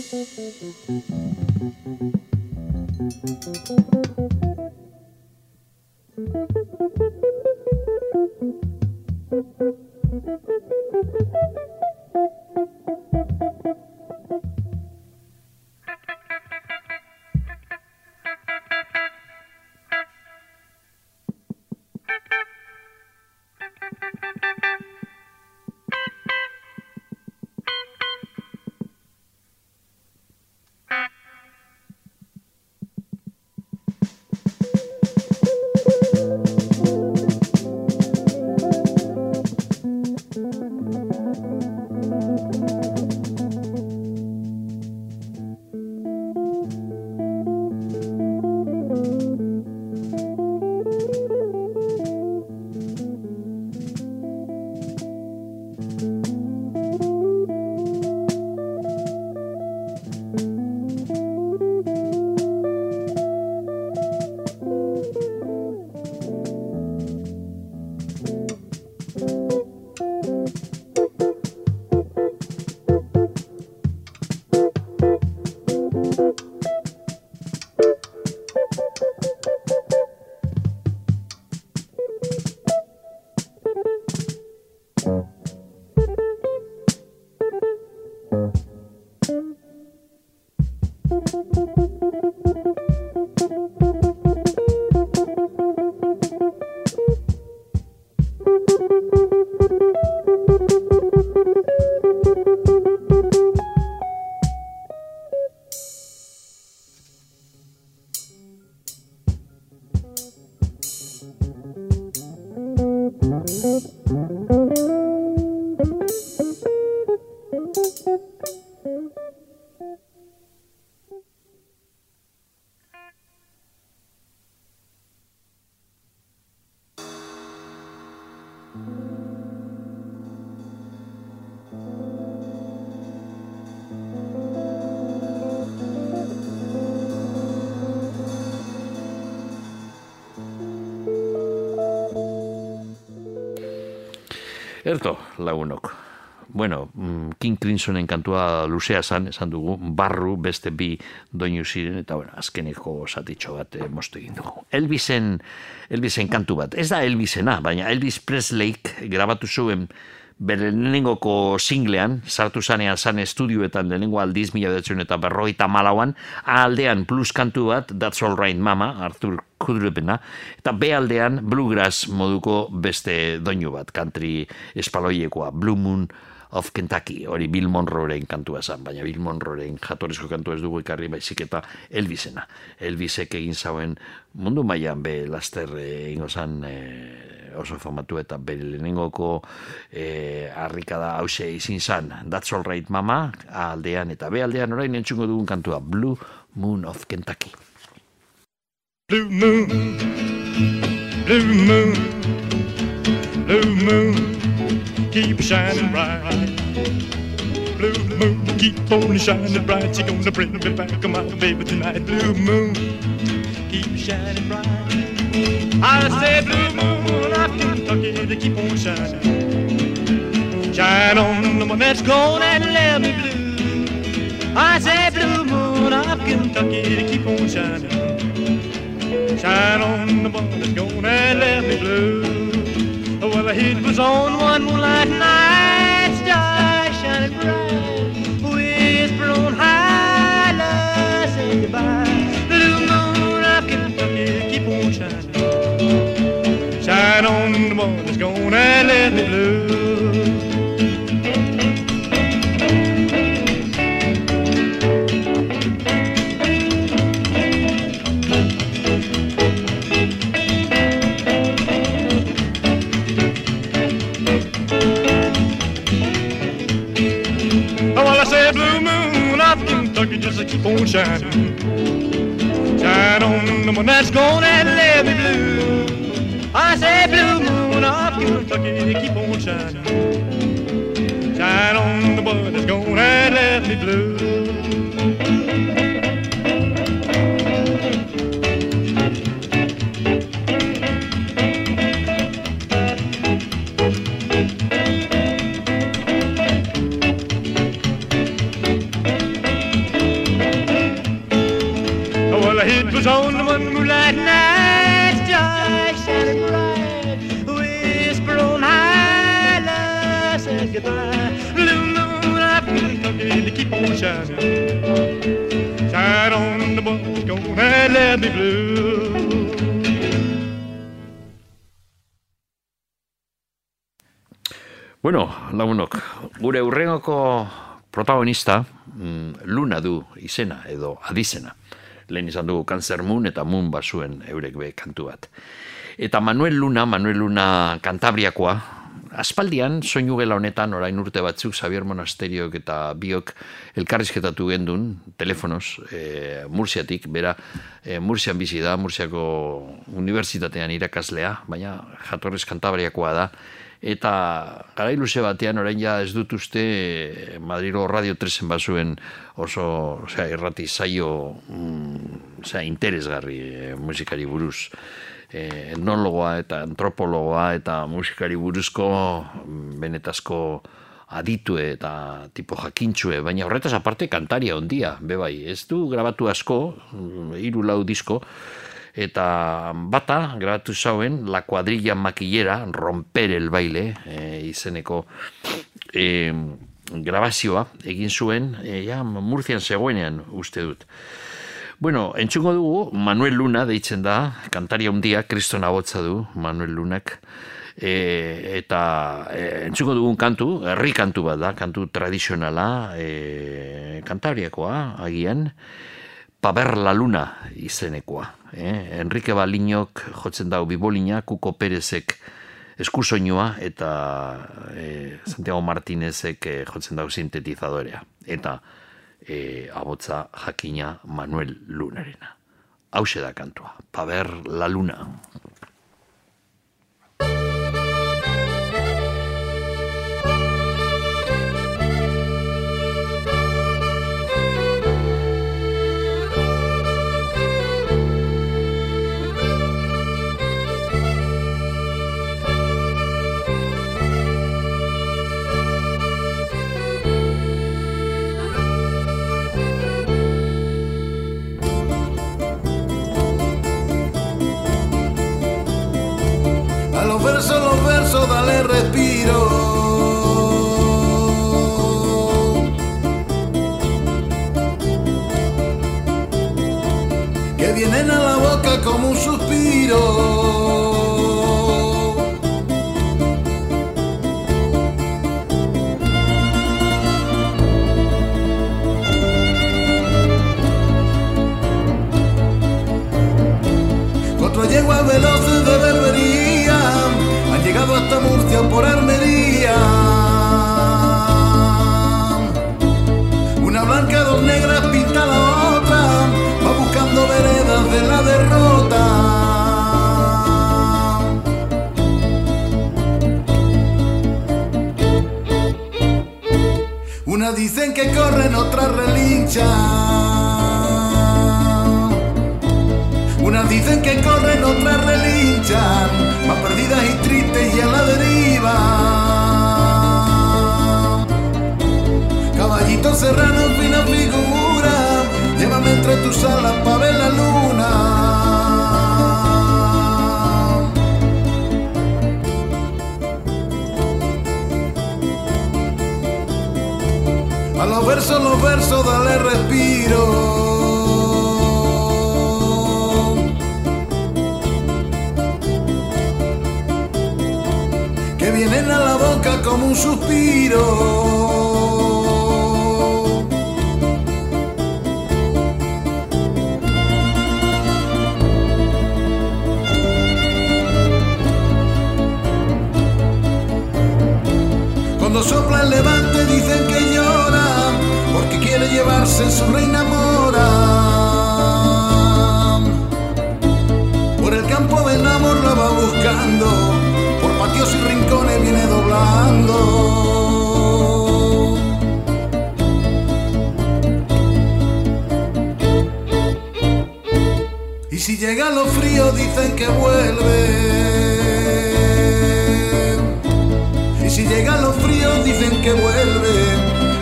Speaker 2: Thank you. Crimsonen kantua luzea zan, esan dugu, barru beste bi doinu ziren, eta bueno, azkeneko zatitxo bat eh, mostu egin dugu. Elvisen, Elvisen kantu bat. Ez da Elvisena, baina Elvis Presleyk grabatu zuen bere lehenengoko singlean, sartu zanean zan estudioetan lehenengo aldiz, mila bedatzen eta berroita malauan, A aldean plus kantu bat, That's All Right Mama, Arthur Kudrupena, eta B aldean Bluegrass moduko beste doinu bat, country espaloiekoa, Blue Moon of Kentucky, hori Bill Monroeren kantua zen, baina Bill Monroeren jatorezko kantua ez dugu ekarri baizik eta Elvisena. Elvisek egin zauen mundu mailan be laster eh, egingo zan eh, oso famatu eta bere lehenengoko eh, harrikada hause izin zan. That's all right, mama, aldean eta B aldean orain entzungo dugun kantua, Blue Moon of Kentucky.
Speaker 10: Blue moon, blue moon, blue moon, keep shining bright. Blue moon, keep on shining bright. She gonna bring me back, my baby tonight. Blue moon, keep shining bright. I say blue moon, I Kentucky to keep on shining. Shine on the one that's gone and let me blue. I say blue moon of Kentucky to keep on shining. Shine on the one that's gonna let me blue. Well, the heat was on one moonlight night, stars shining bright, whisper on high, love say goodbye. Blue moon of Kentucky, keep on shining. Shine on the one that's gonna let me blue. Shining. Shine on the one that's gonna let me blue. I say blue moon of Kentucky, keep on shining. Shine on the one that's gonna let me blue. Let me blue.
Speaker 2: Bueno, lagunok, gure urrengoko protagonista mm, Luna du izena edo adizena. Lehen izan dugu Cancer Moon eta Moon basuen eurek be kantu bat. Eta Manuel Luna, Manuel Luna kantabriakoa, aspaldian soinu gela honetan orain urte batzuk Xavier Monasteriok eta biok elkarrizketatu gendun telefonos e, Mursiatik, bera e, Mursian bizi da, Mursiako unibertsitatean irakaslea, baina jatorrez kantabriakoa da, eta garai luze batean orain ja ez dut uste eh, Madrilo Radio 3 bazuen oso osea, irrati zaio mm, osea, interesgarri eh, musikari buruz eh, etnologoa eta antropologoa eta musikari buruzko mm, benetazko aditue eta tipo jakintxue, baina horretaz aparte kantaria ondia, bebai, ez du grabatu asko, mm, hiru lau disko, eta bata grabatu zauen La Cuadrilla Maquillera, Romper el Baile, e, izeneko e, grabazioa egin zuen, e, ja, Murcian zegoenean uste dut. Bueno, entzungo dugu, Manuel Luna deitzen da, kantaria handia, kriston abotza du, Manuel Lunak, e, eta e, entzungo dugun kantu, herri kantu bat da, kantu tradizionala, e, kantabriakoa, agian, Paber la Luna izenekoa. Eh? Enrique Balinok jotzen dau bibolina, Kuko Perezek eskusoinua eta eh, Santiago Martinezek eh, jotzen dau sintetizadorea. Eta eh, abotza jakina Manuel Lunarena. Hau da kantua. Paber la Luna.
Speaker 11: Que vienen a la boca como un suspiro. Cuatro yeguas veloces por Armería. Una blanca, dos negras, pinta la otra, va buscando veredas de la derrota. Unas dicen que corren, otras relinchan. Unas dicen que corren, otras relinchan, Serrano, fina figura, llévame entre tus alas pa' ver la luna. A los versos, los versos, dale respiro. que vienen a la boca como un suspiro. Cuando sopla el levante dicen que llora porque quiere llevarse su reina mora. Por el campo del amor la va buscando por patios y rincones viene doblando. Y si llegan los fríos dicen que vuelve. Dicen que vuelve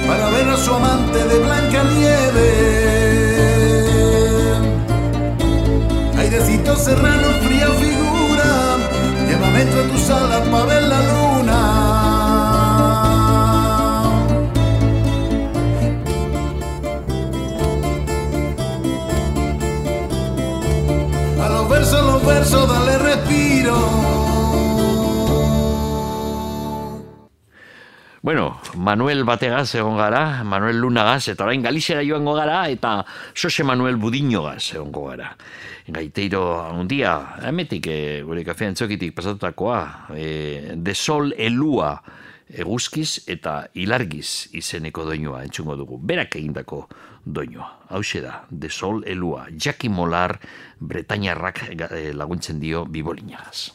Speaker 11: para ver a su amante de blanca nieve. Airecito serrano, fría figura, llévame entre tus alas para ver la luna. A los versos, los versos, dale respiro.
Speaker 2: Manuel bategaz egon gara, Manuel Lunagaz, eta orain Galizera joango gara, eta Jose Manuel Budiñogaz egongo gara. Gaiteiro handia, hemetik, e, gure kafean txokitik pasatutakoa, e, de sol elua eguzkiz eta ilargiz izeneko doinua entzungo dugu. Berak egindako doinua. Hau da, de sol elua, Jackie Molar, Bretañarrak eh, laguntzen dio bibolinagaz.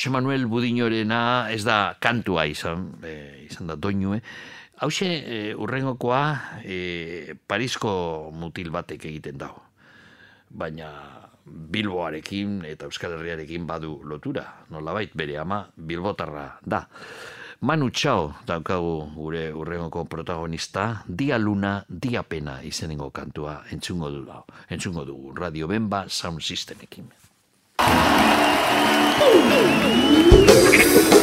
Speaker 12: Jose Manuel Budiñorena ez da kantua izan, e, izan da doinue. Hauxe, e, urrengokoa e, Parisko mutil batek egiten dago. Baina Bilboarekin eta Euskal Herriarekin badu lotura. Nolabait bere ama Bilbotarra da. Manu Txao daukagu gure urrengoko protagonista, Dia Luna, Dia Pena izenengo kantua entzungo du, entzungo du Radio Bemba Sound Systemekin.
Speaker 13: Thank you.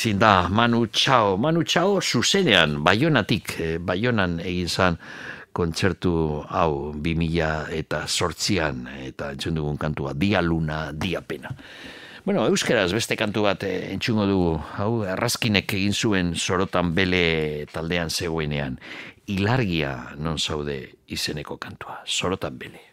Speaker 13: izin da Manu Txao. Manu Txao zuzenean, Baionatik, eh, Baionan egin zan kontzertu hau 2000 eta sortzian, eh, eta entzun dugun kantua, dia luna, dia pena. Bueno, euskeraz beste kantu bat eh, entzungo dugu, hau errazkinek egin zuen sorotan bele taldean zegoenean, ilargia non zaude izeneko kantua, sorotan bele.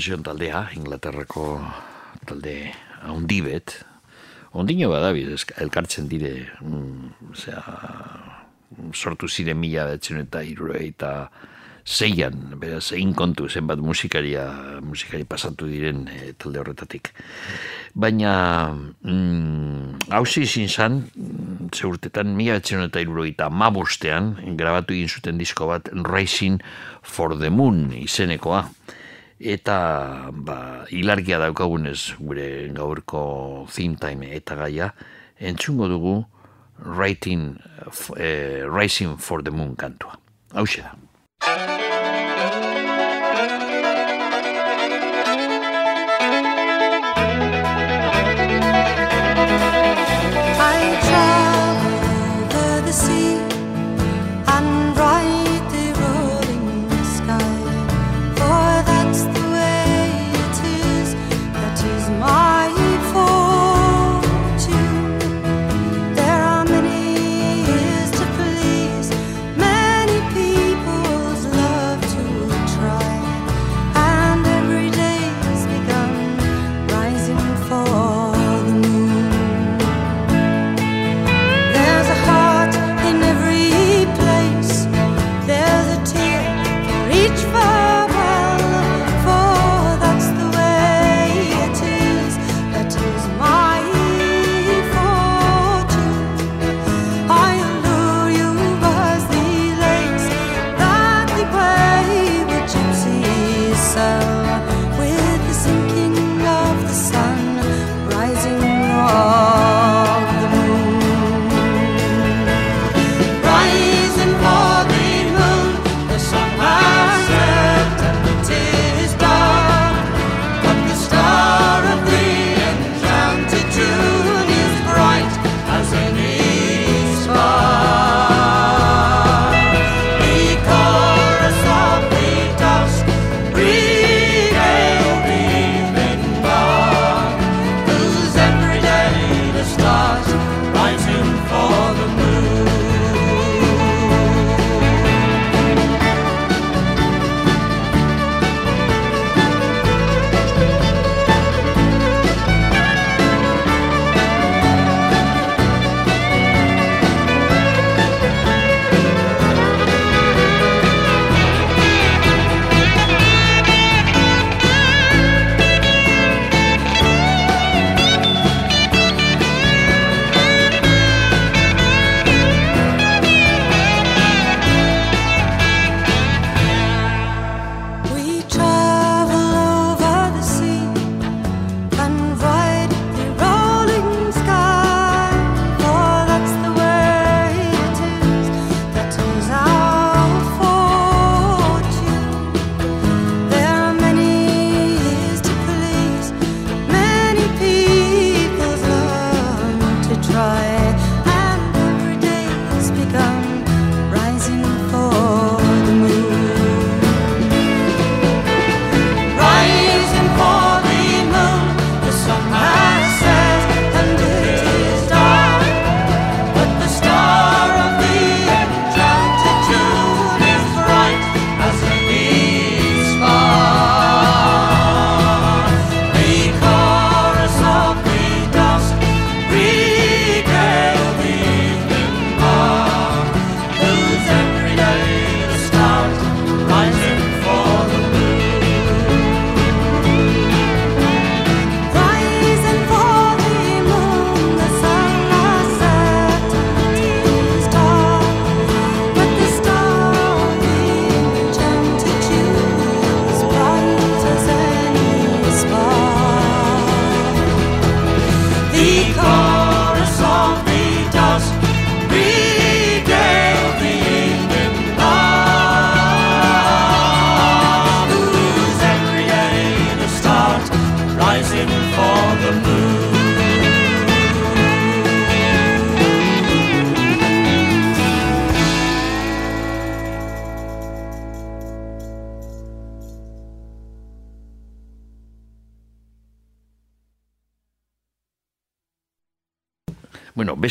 Speaker 14: Mansion taldea, Inglaterrako talde haundi bet, ondino badabiz, elkartzen dire, mm, zera, sortu ziren mila betzen eta irureita zeian, beraz, egin kontu zenbat musikaria, musikari pasatu diren e, talde horretatik. Baina, mm, hauzi izin zan, ze urtetan, mila betzen eta irurogeita mabostean, grabatu egin zuten disko bat Rising for the Moon izenekoa. Ah eta ba, hilargia daukagunez gure gaurko theme time eta gaia, entzungo dugu Writing, eh, Rising for the Moon kantua. Hau da.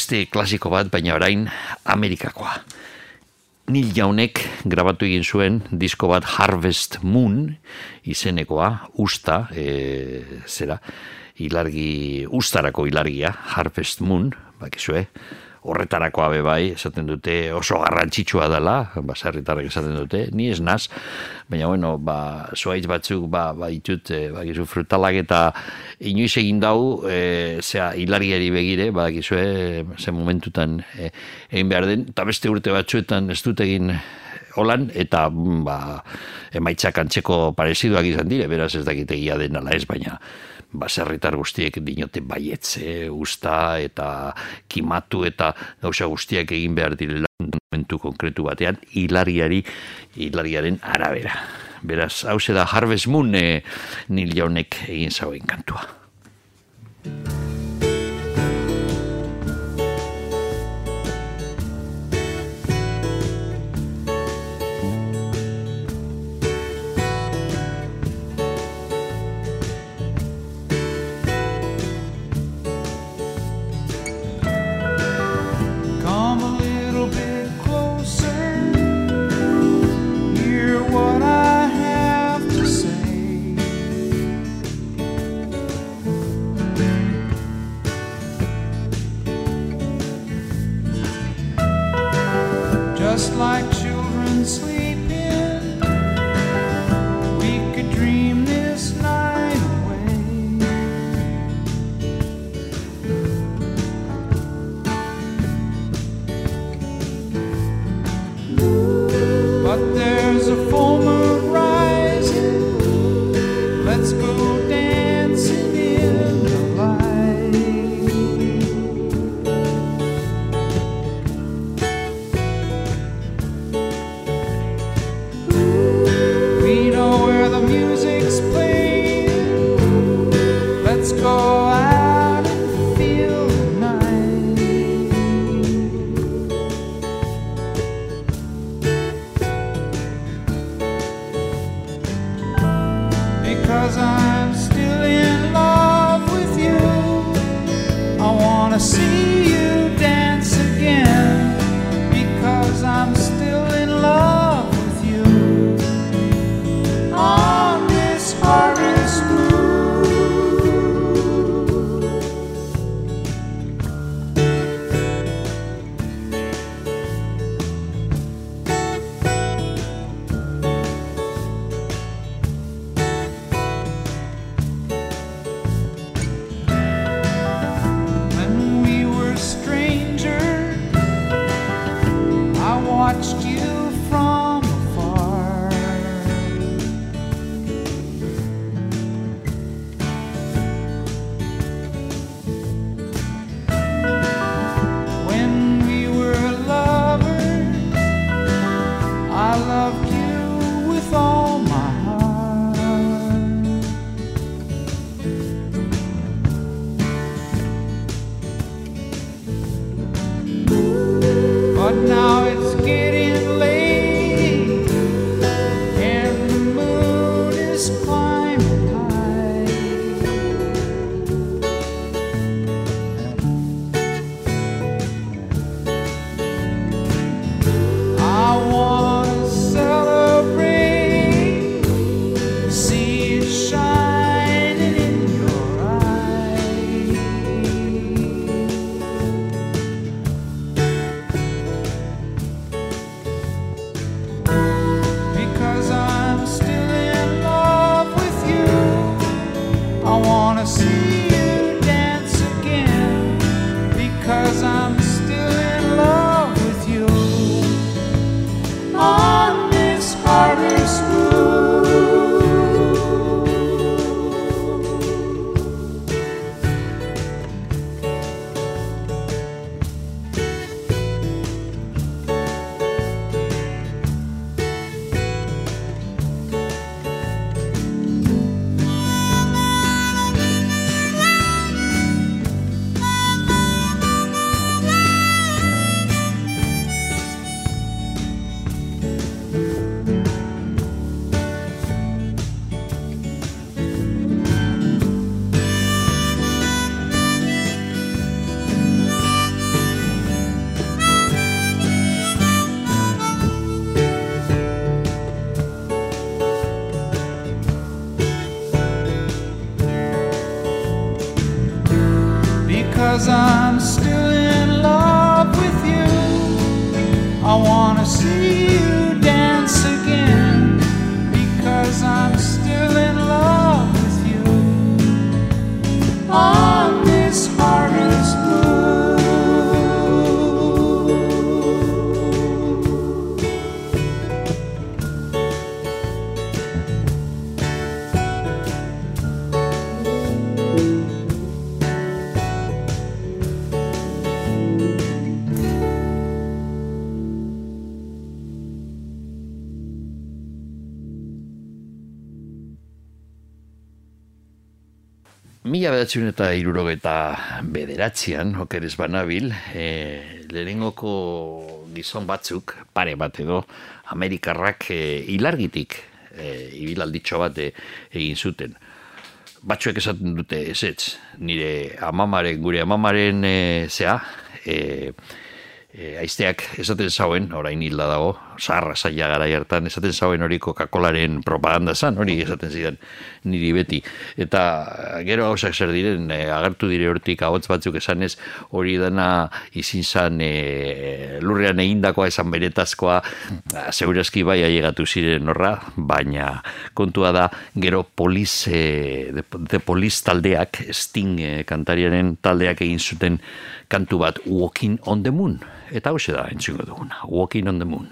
Speaker 14: beste klasiko bat, baina orain Amerikakoa.
Speaker 2: Nil jaunek grabatu egin zuen disko bat Harvest Moon izenekoa, usta, e, zera, ilargi, ustarako ilargia, Harvest Moon, bakizue, eh? horretarako abe bai, esaten dute oso garrantzitsua dela, baserritarrek esaten dute, ni ez naz, baina bueno, ba, zuaitz batzuk, ba, ba itut, e, eh, bakizu frutalak eta inoiz egin dau, e, zera, hilariari begire, ba, gizue, ze momentutan e, egin behar den, eta beste urte batzuetan ez dut egin holan, eta mm, ba, emaitzak antzeko pareziduak izan dire, beraz ez dakite egia den ala ez, baina baserritar guztiek dinote baietze, usta eta kimatu eta gauza guztiak egin behar direla momentu konkretu batean hilariari hilariaren arabera. Beraz, hau da Harvest Moon e, Neil Jaunek egin zauen kantua. Mila bedatzen eta irurogeta bederatzean, okerez banabil, e, lehenengoko gizon batzuk, pare bat edo, Amerikarrak e, ilargitik e, ibilalditxo bat e, egin zuten. Batzuek esaten dute ezetz, nire amamaren, gure amamaren e, zea, e, e, aizteak esaten zauen, orain hilda dago, zaharra zaila gara hartan esaten zauen hori Coca-Colaren propaganda zan, hori esaten zidan niri beti. Eta gero gauzak zer diren, e, agertu dire hortik ahots batzuk esanez, hori dena izin zan e, lurrean egindakoa esan beretazkoa, segurazki bai ailegatu ziren horra, baina kontua da gero poliz, e, de, de poliz taldeak, Sting e, kantariaren taldeak egin zuten kantu bat Walking on the Moon. Eta hau da entzungo duguna, Walking on the Moon.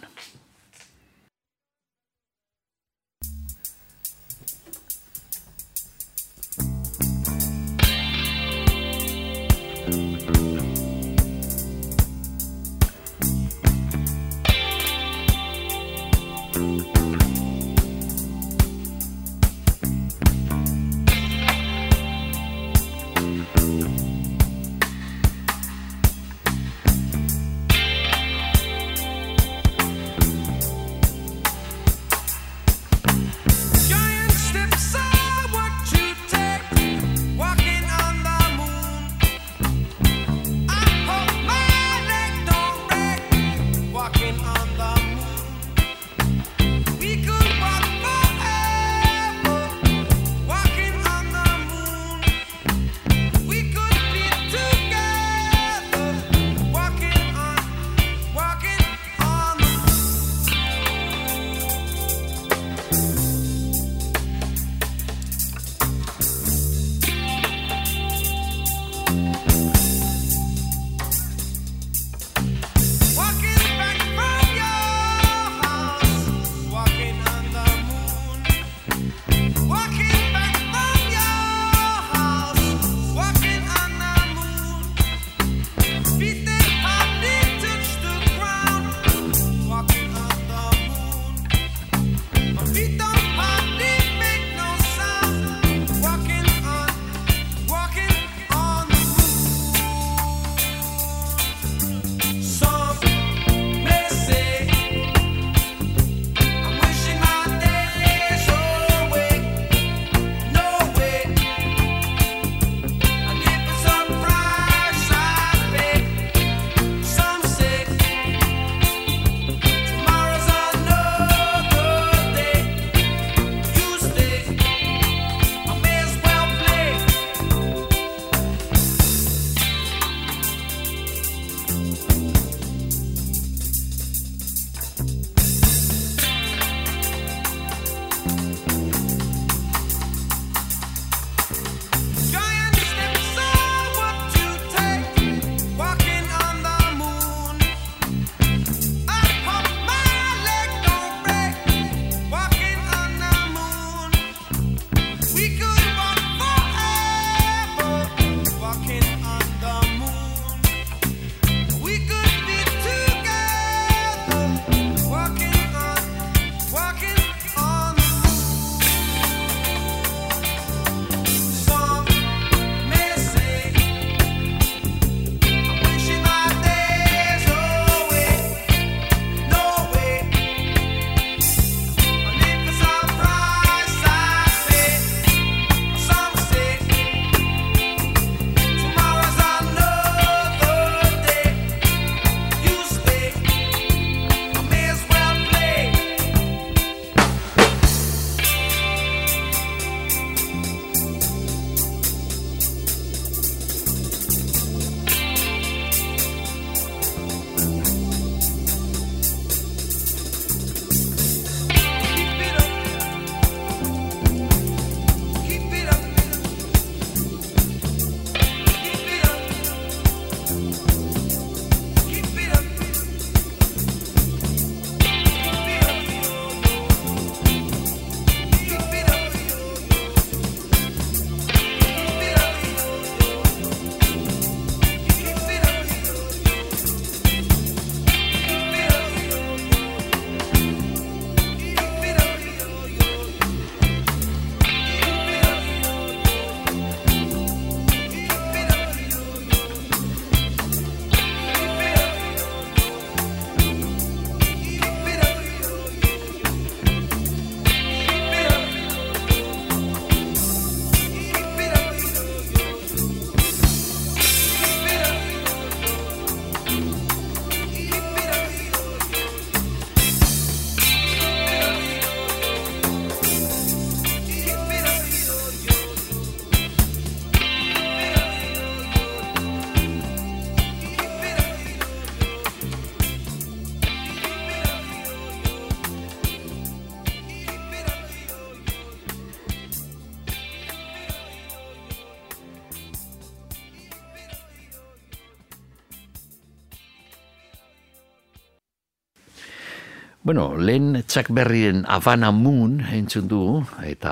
Speaker 4: Bueno, lehen txak berrien Havana Moon entzun du, eta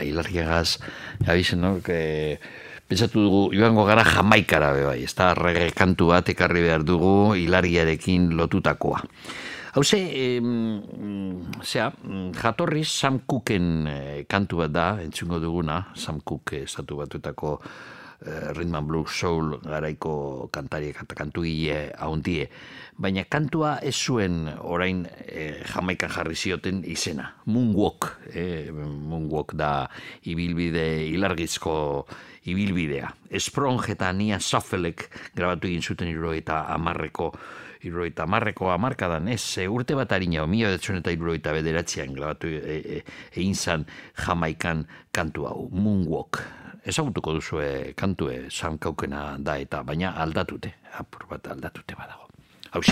Speaker 4: hilarriagaz, abizen, no, que, pentsatu dugu, joango gara jamaikara be bai, ez da reggae kantu bat ekarri behar dugu hilariarekin lotutakoa. Hauze, mm, jatorriz Sam Cooken eh, kantu bat da, entzungo duguna, Sam Cook estatu batuetako eh, rhythm and blues soul garaiko kantariek eta kantugile haundie. Baina kantua ez zuen orain eh, jamaikan jarri zioten izena. Moonwalk. Eh, moonwalk da ibilbide ilargizko ibilbidea. Sprong eta Nia Saffelek grabatu egin zuten iro eta amarreko Iruroita marreko amarkadan, ez, e, urte bat harina, mila betzen eta iruroita bederatzean grabatu e, e, egin zan jamaikan kantu hau, Moonwalk. Ezagutuko duzu kantue sankaukena da eta baina aldatute, apur bat aldatute badago. Hau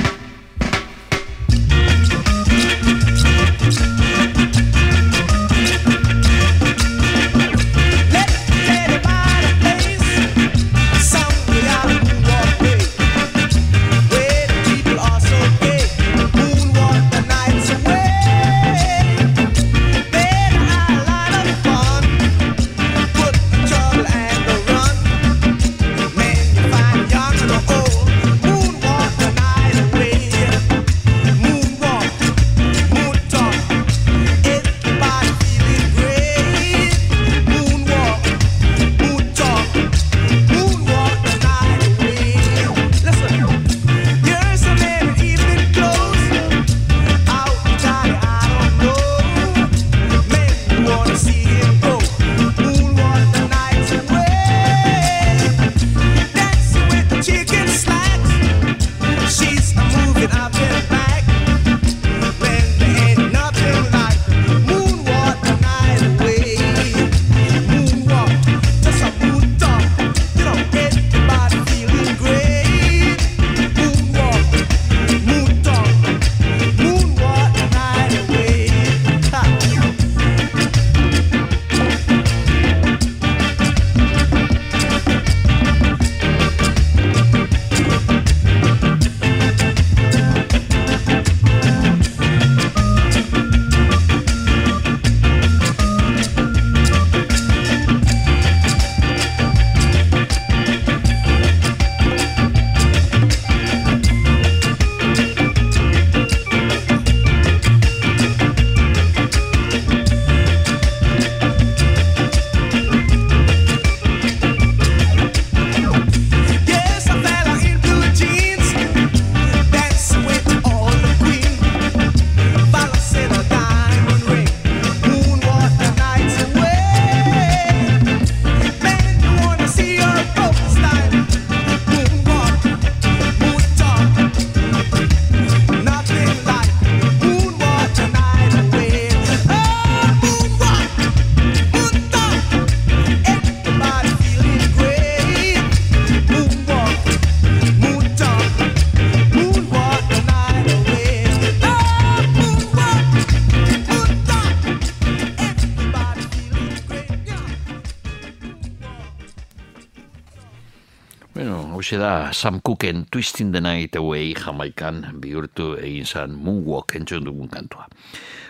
Speaker 4: Hauxe da Sam Cooken Twisting the Night Away Jamaikan bihurtu egin zan Moonwalk entzun dugun kantua.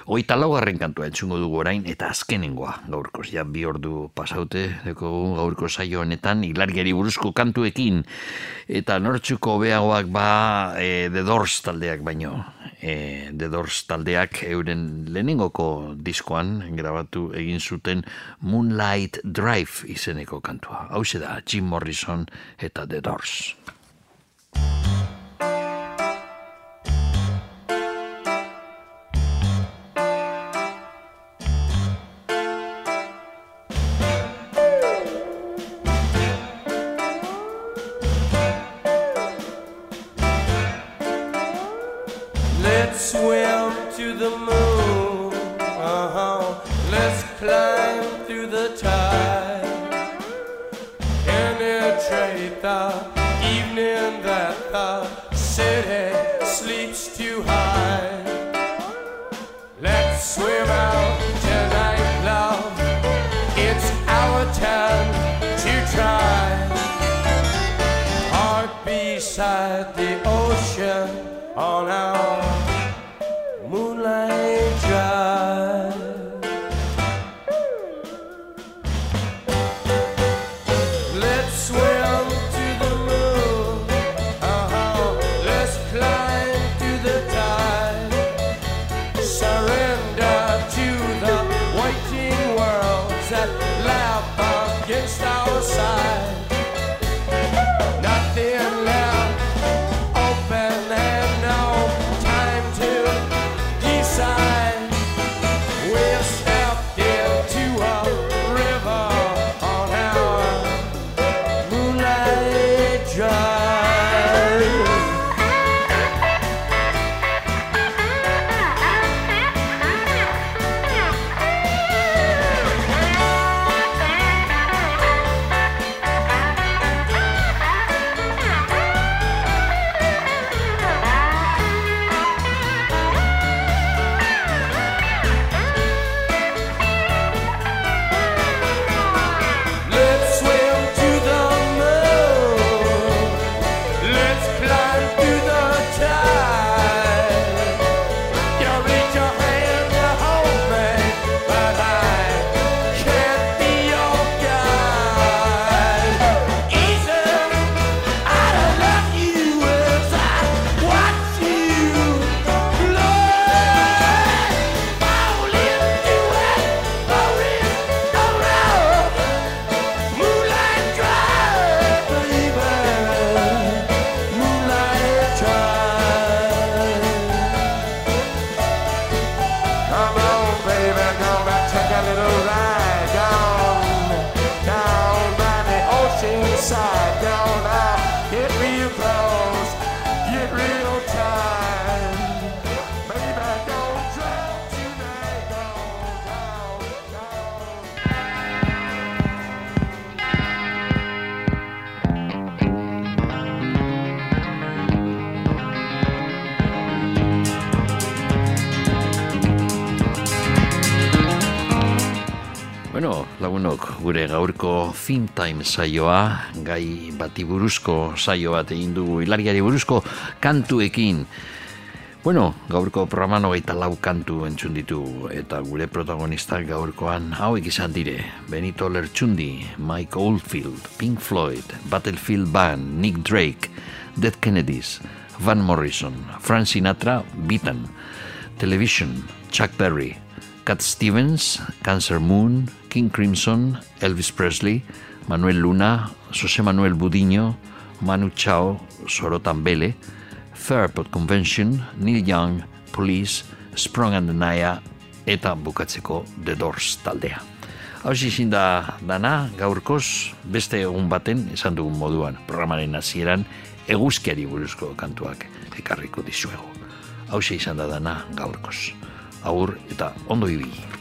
Speaker 4: Oita laugarren kantua entzungo dugu orain eta azkenengoa gaurkoz. Ja bi ordu pasaute deko gaurko saio honetan hilariari buruzko kantuekin eta nortzuko beagoak ba e, The Doors taldeak baino. E, The Doors taldeak euren lehenengoko diskoan grabatu egin zuten Moonlight Drive izeneko kantua. Hau da Jim Morrison eta The Doors.
Speaker 2: Film time saioa, gai bati buruzko saio bat egin dugu hilariari buruzko kantuekin. Bueno, gaurko programan hogeita lau kantu entzun ditu eta gure protagonistak gaurkoan hauek izan dire. Benito Lertxundi, Mike Oldfield, Pink Floyd, Battlefield Band, Nick Drake, Dead Kennedys, Van Morrison, Frank Sinatra, Beaton, Television, Chuck Berry, Cat Stevens, Cancer Moon, King Crimson, Elvis Presley, Manuel Luna, José Manuel Budiño, Manu Chao, Soro Tambele, Fairport Convention, Neil Young, Police, Sprung and the Naya, eta bukatzeko The Doors taldea. Hau izin da dana, gaurkoz, beste egun baten, esan dugun moduan, programaren hasieran eguzkiari buruzko kantuak ekarriko dizuegu. Hau izan da dana gaurkoz. Agur eta ondo ibili.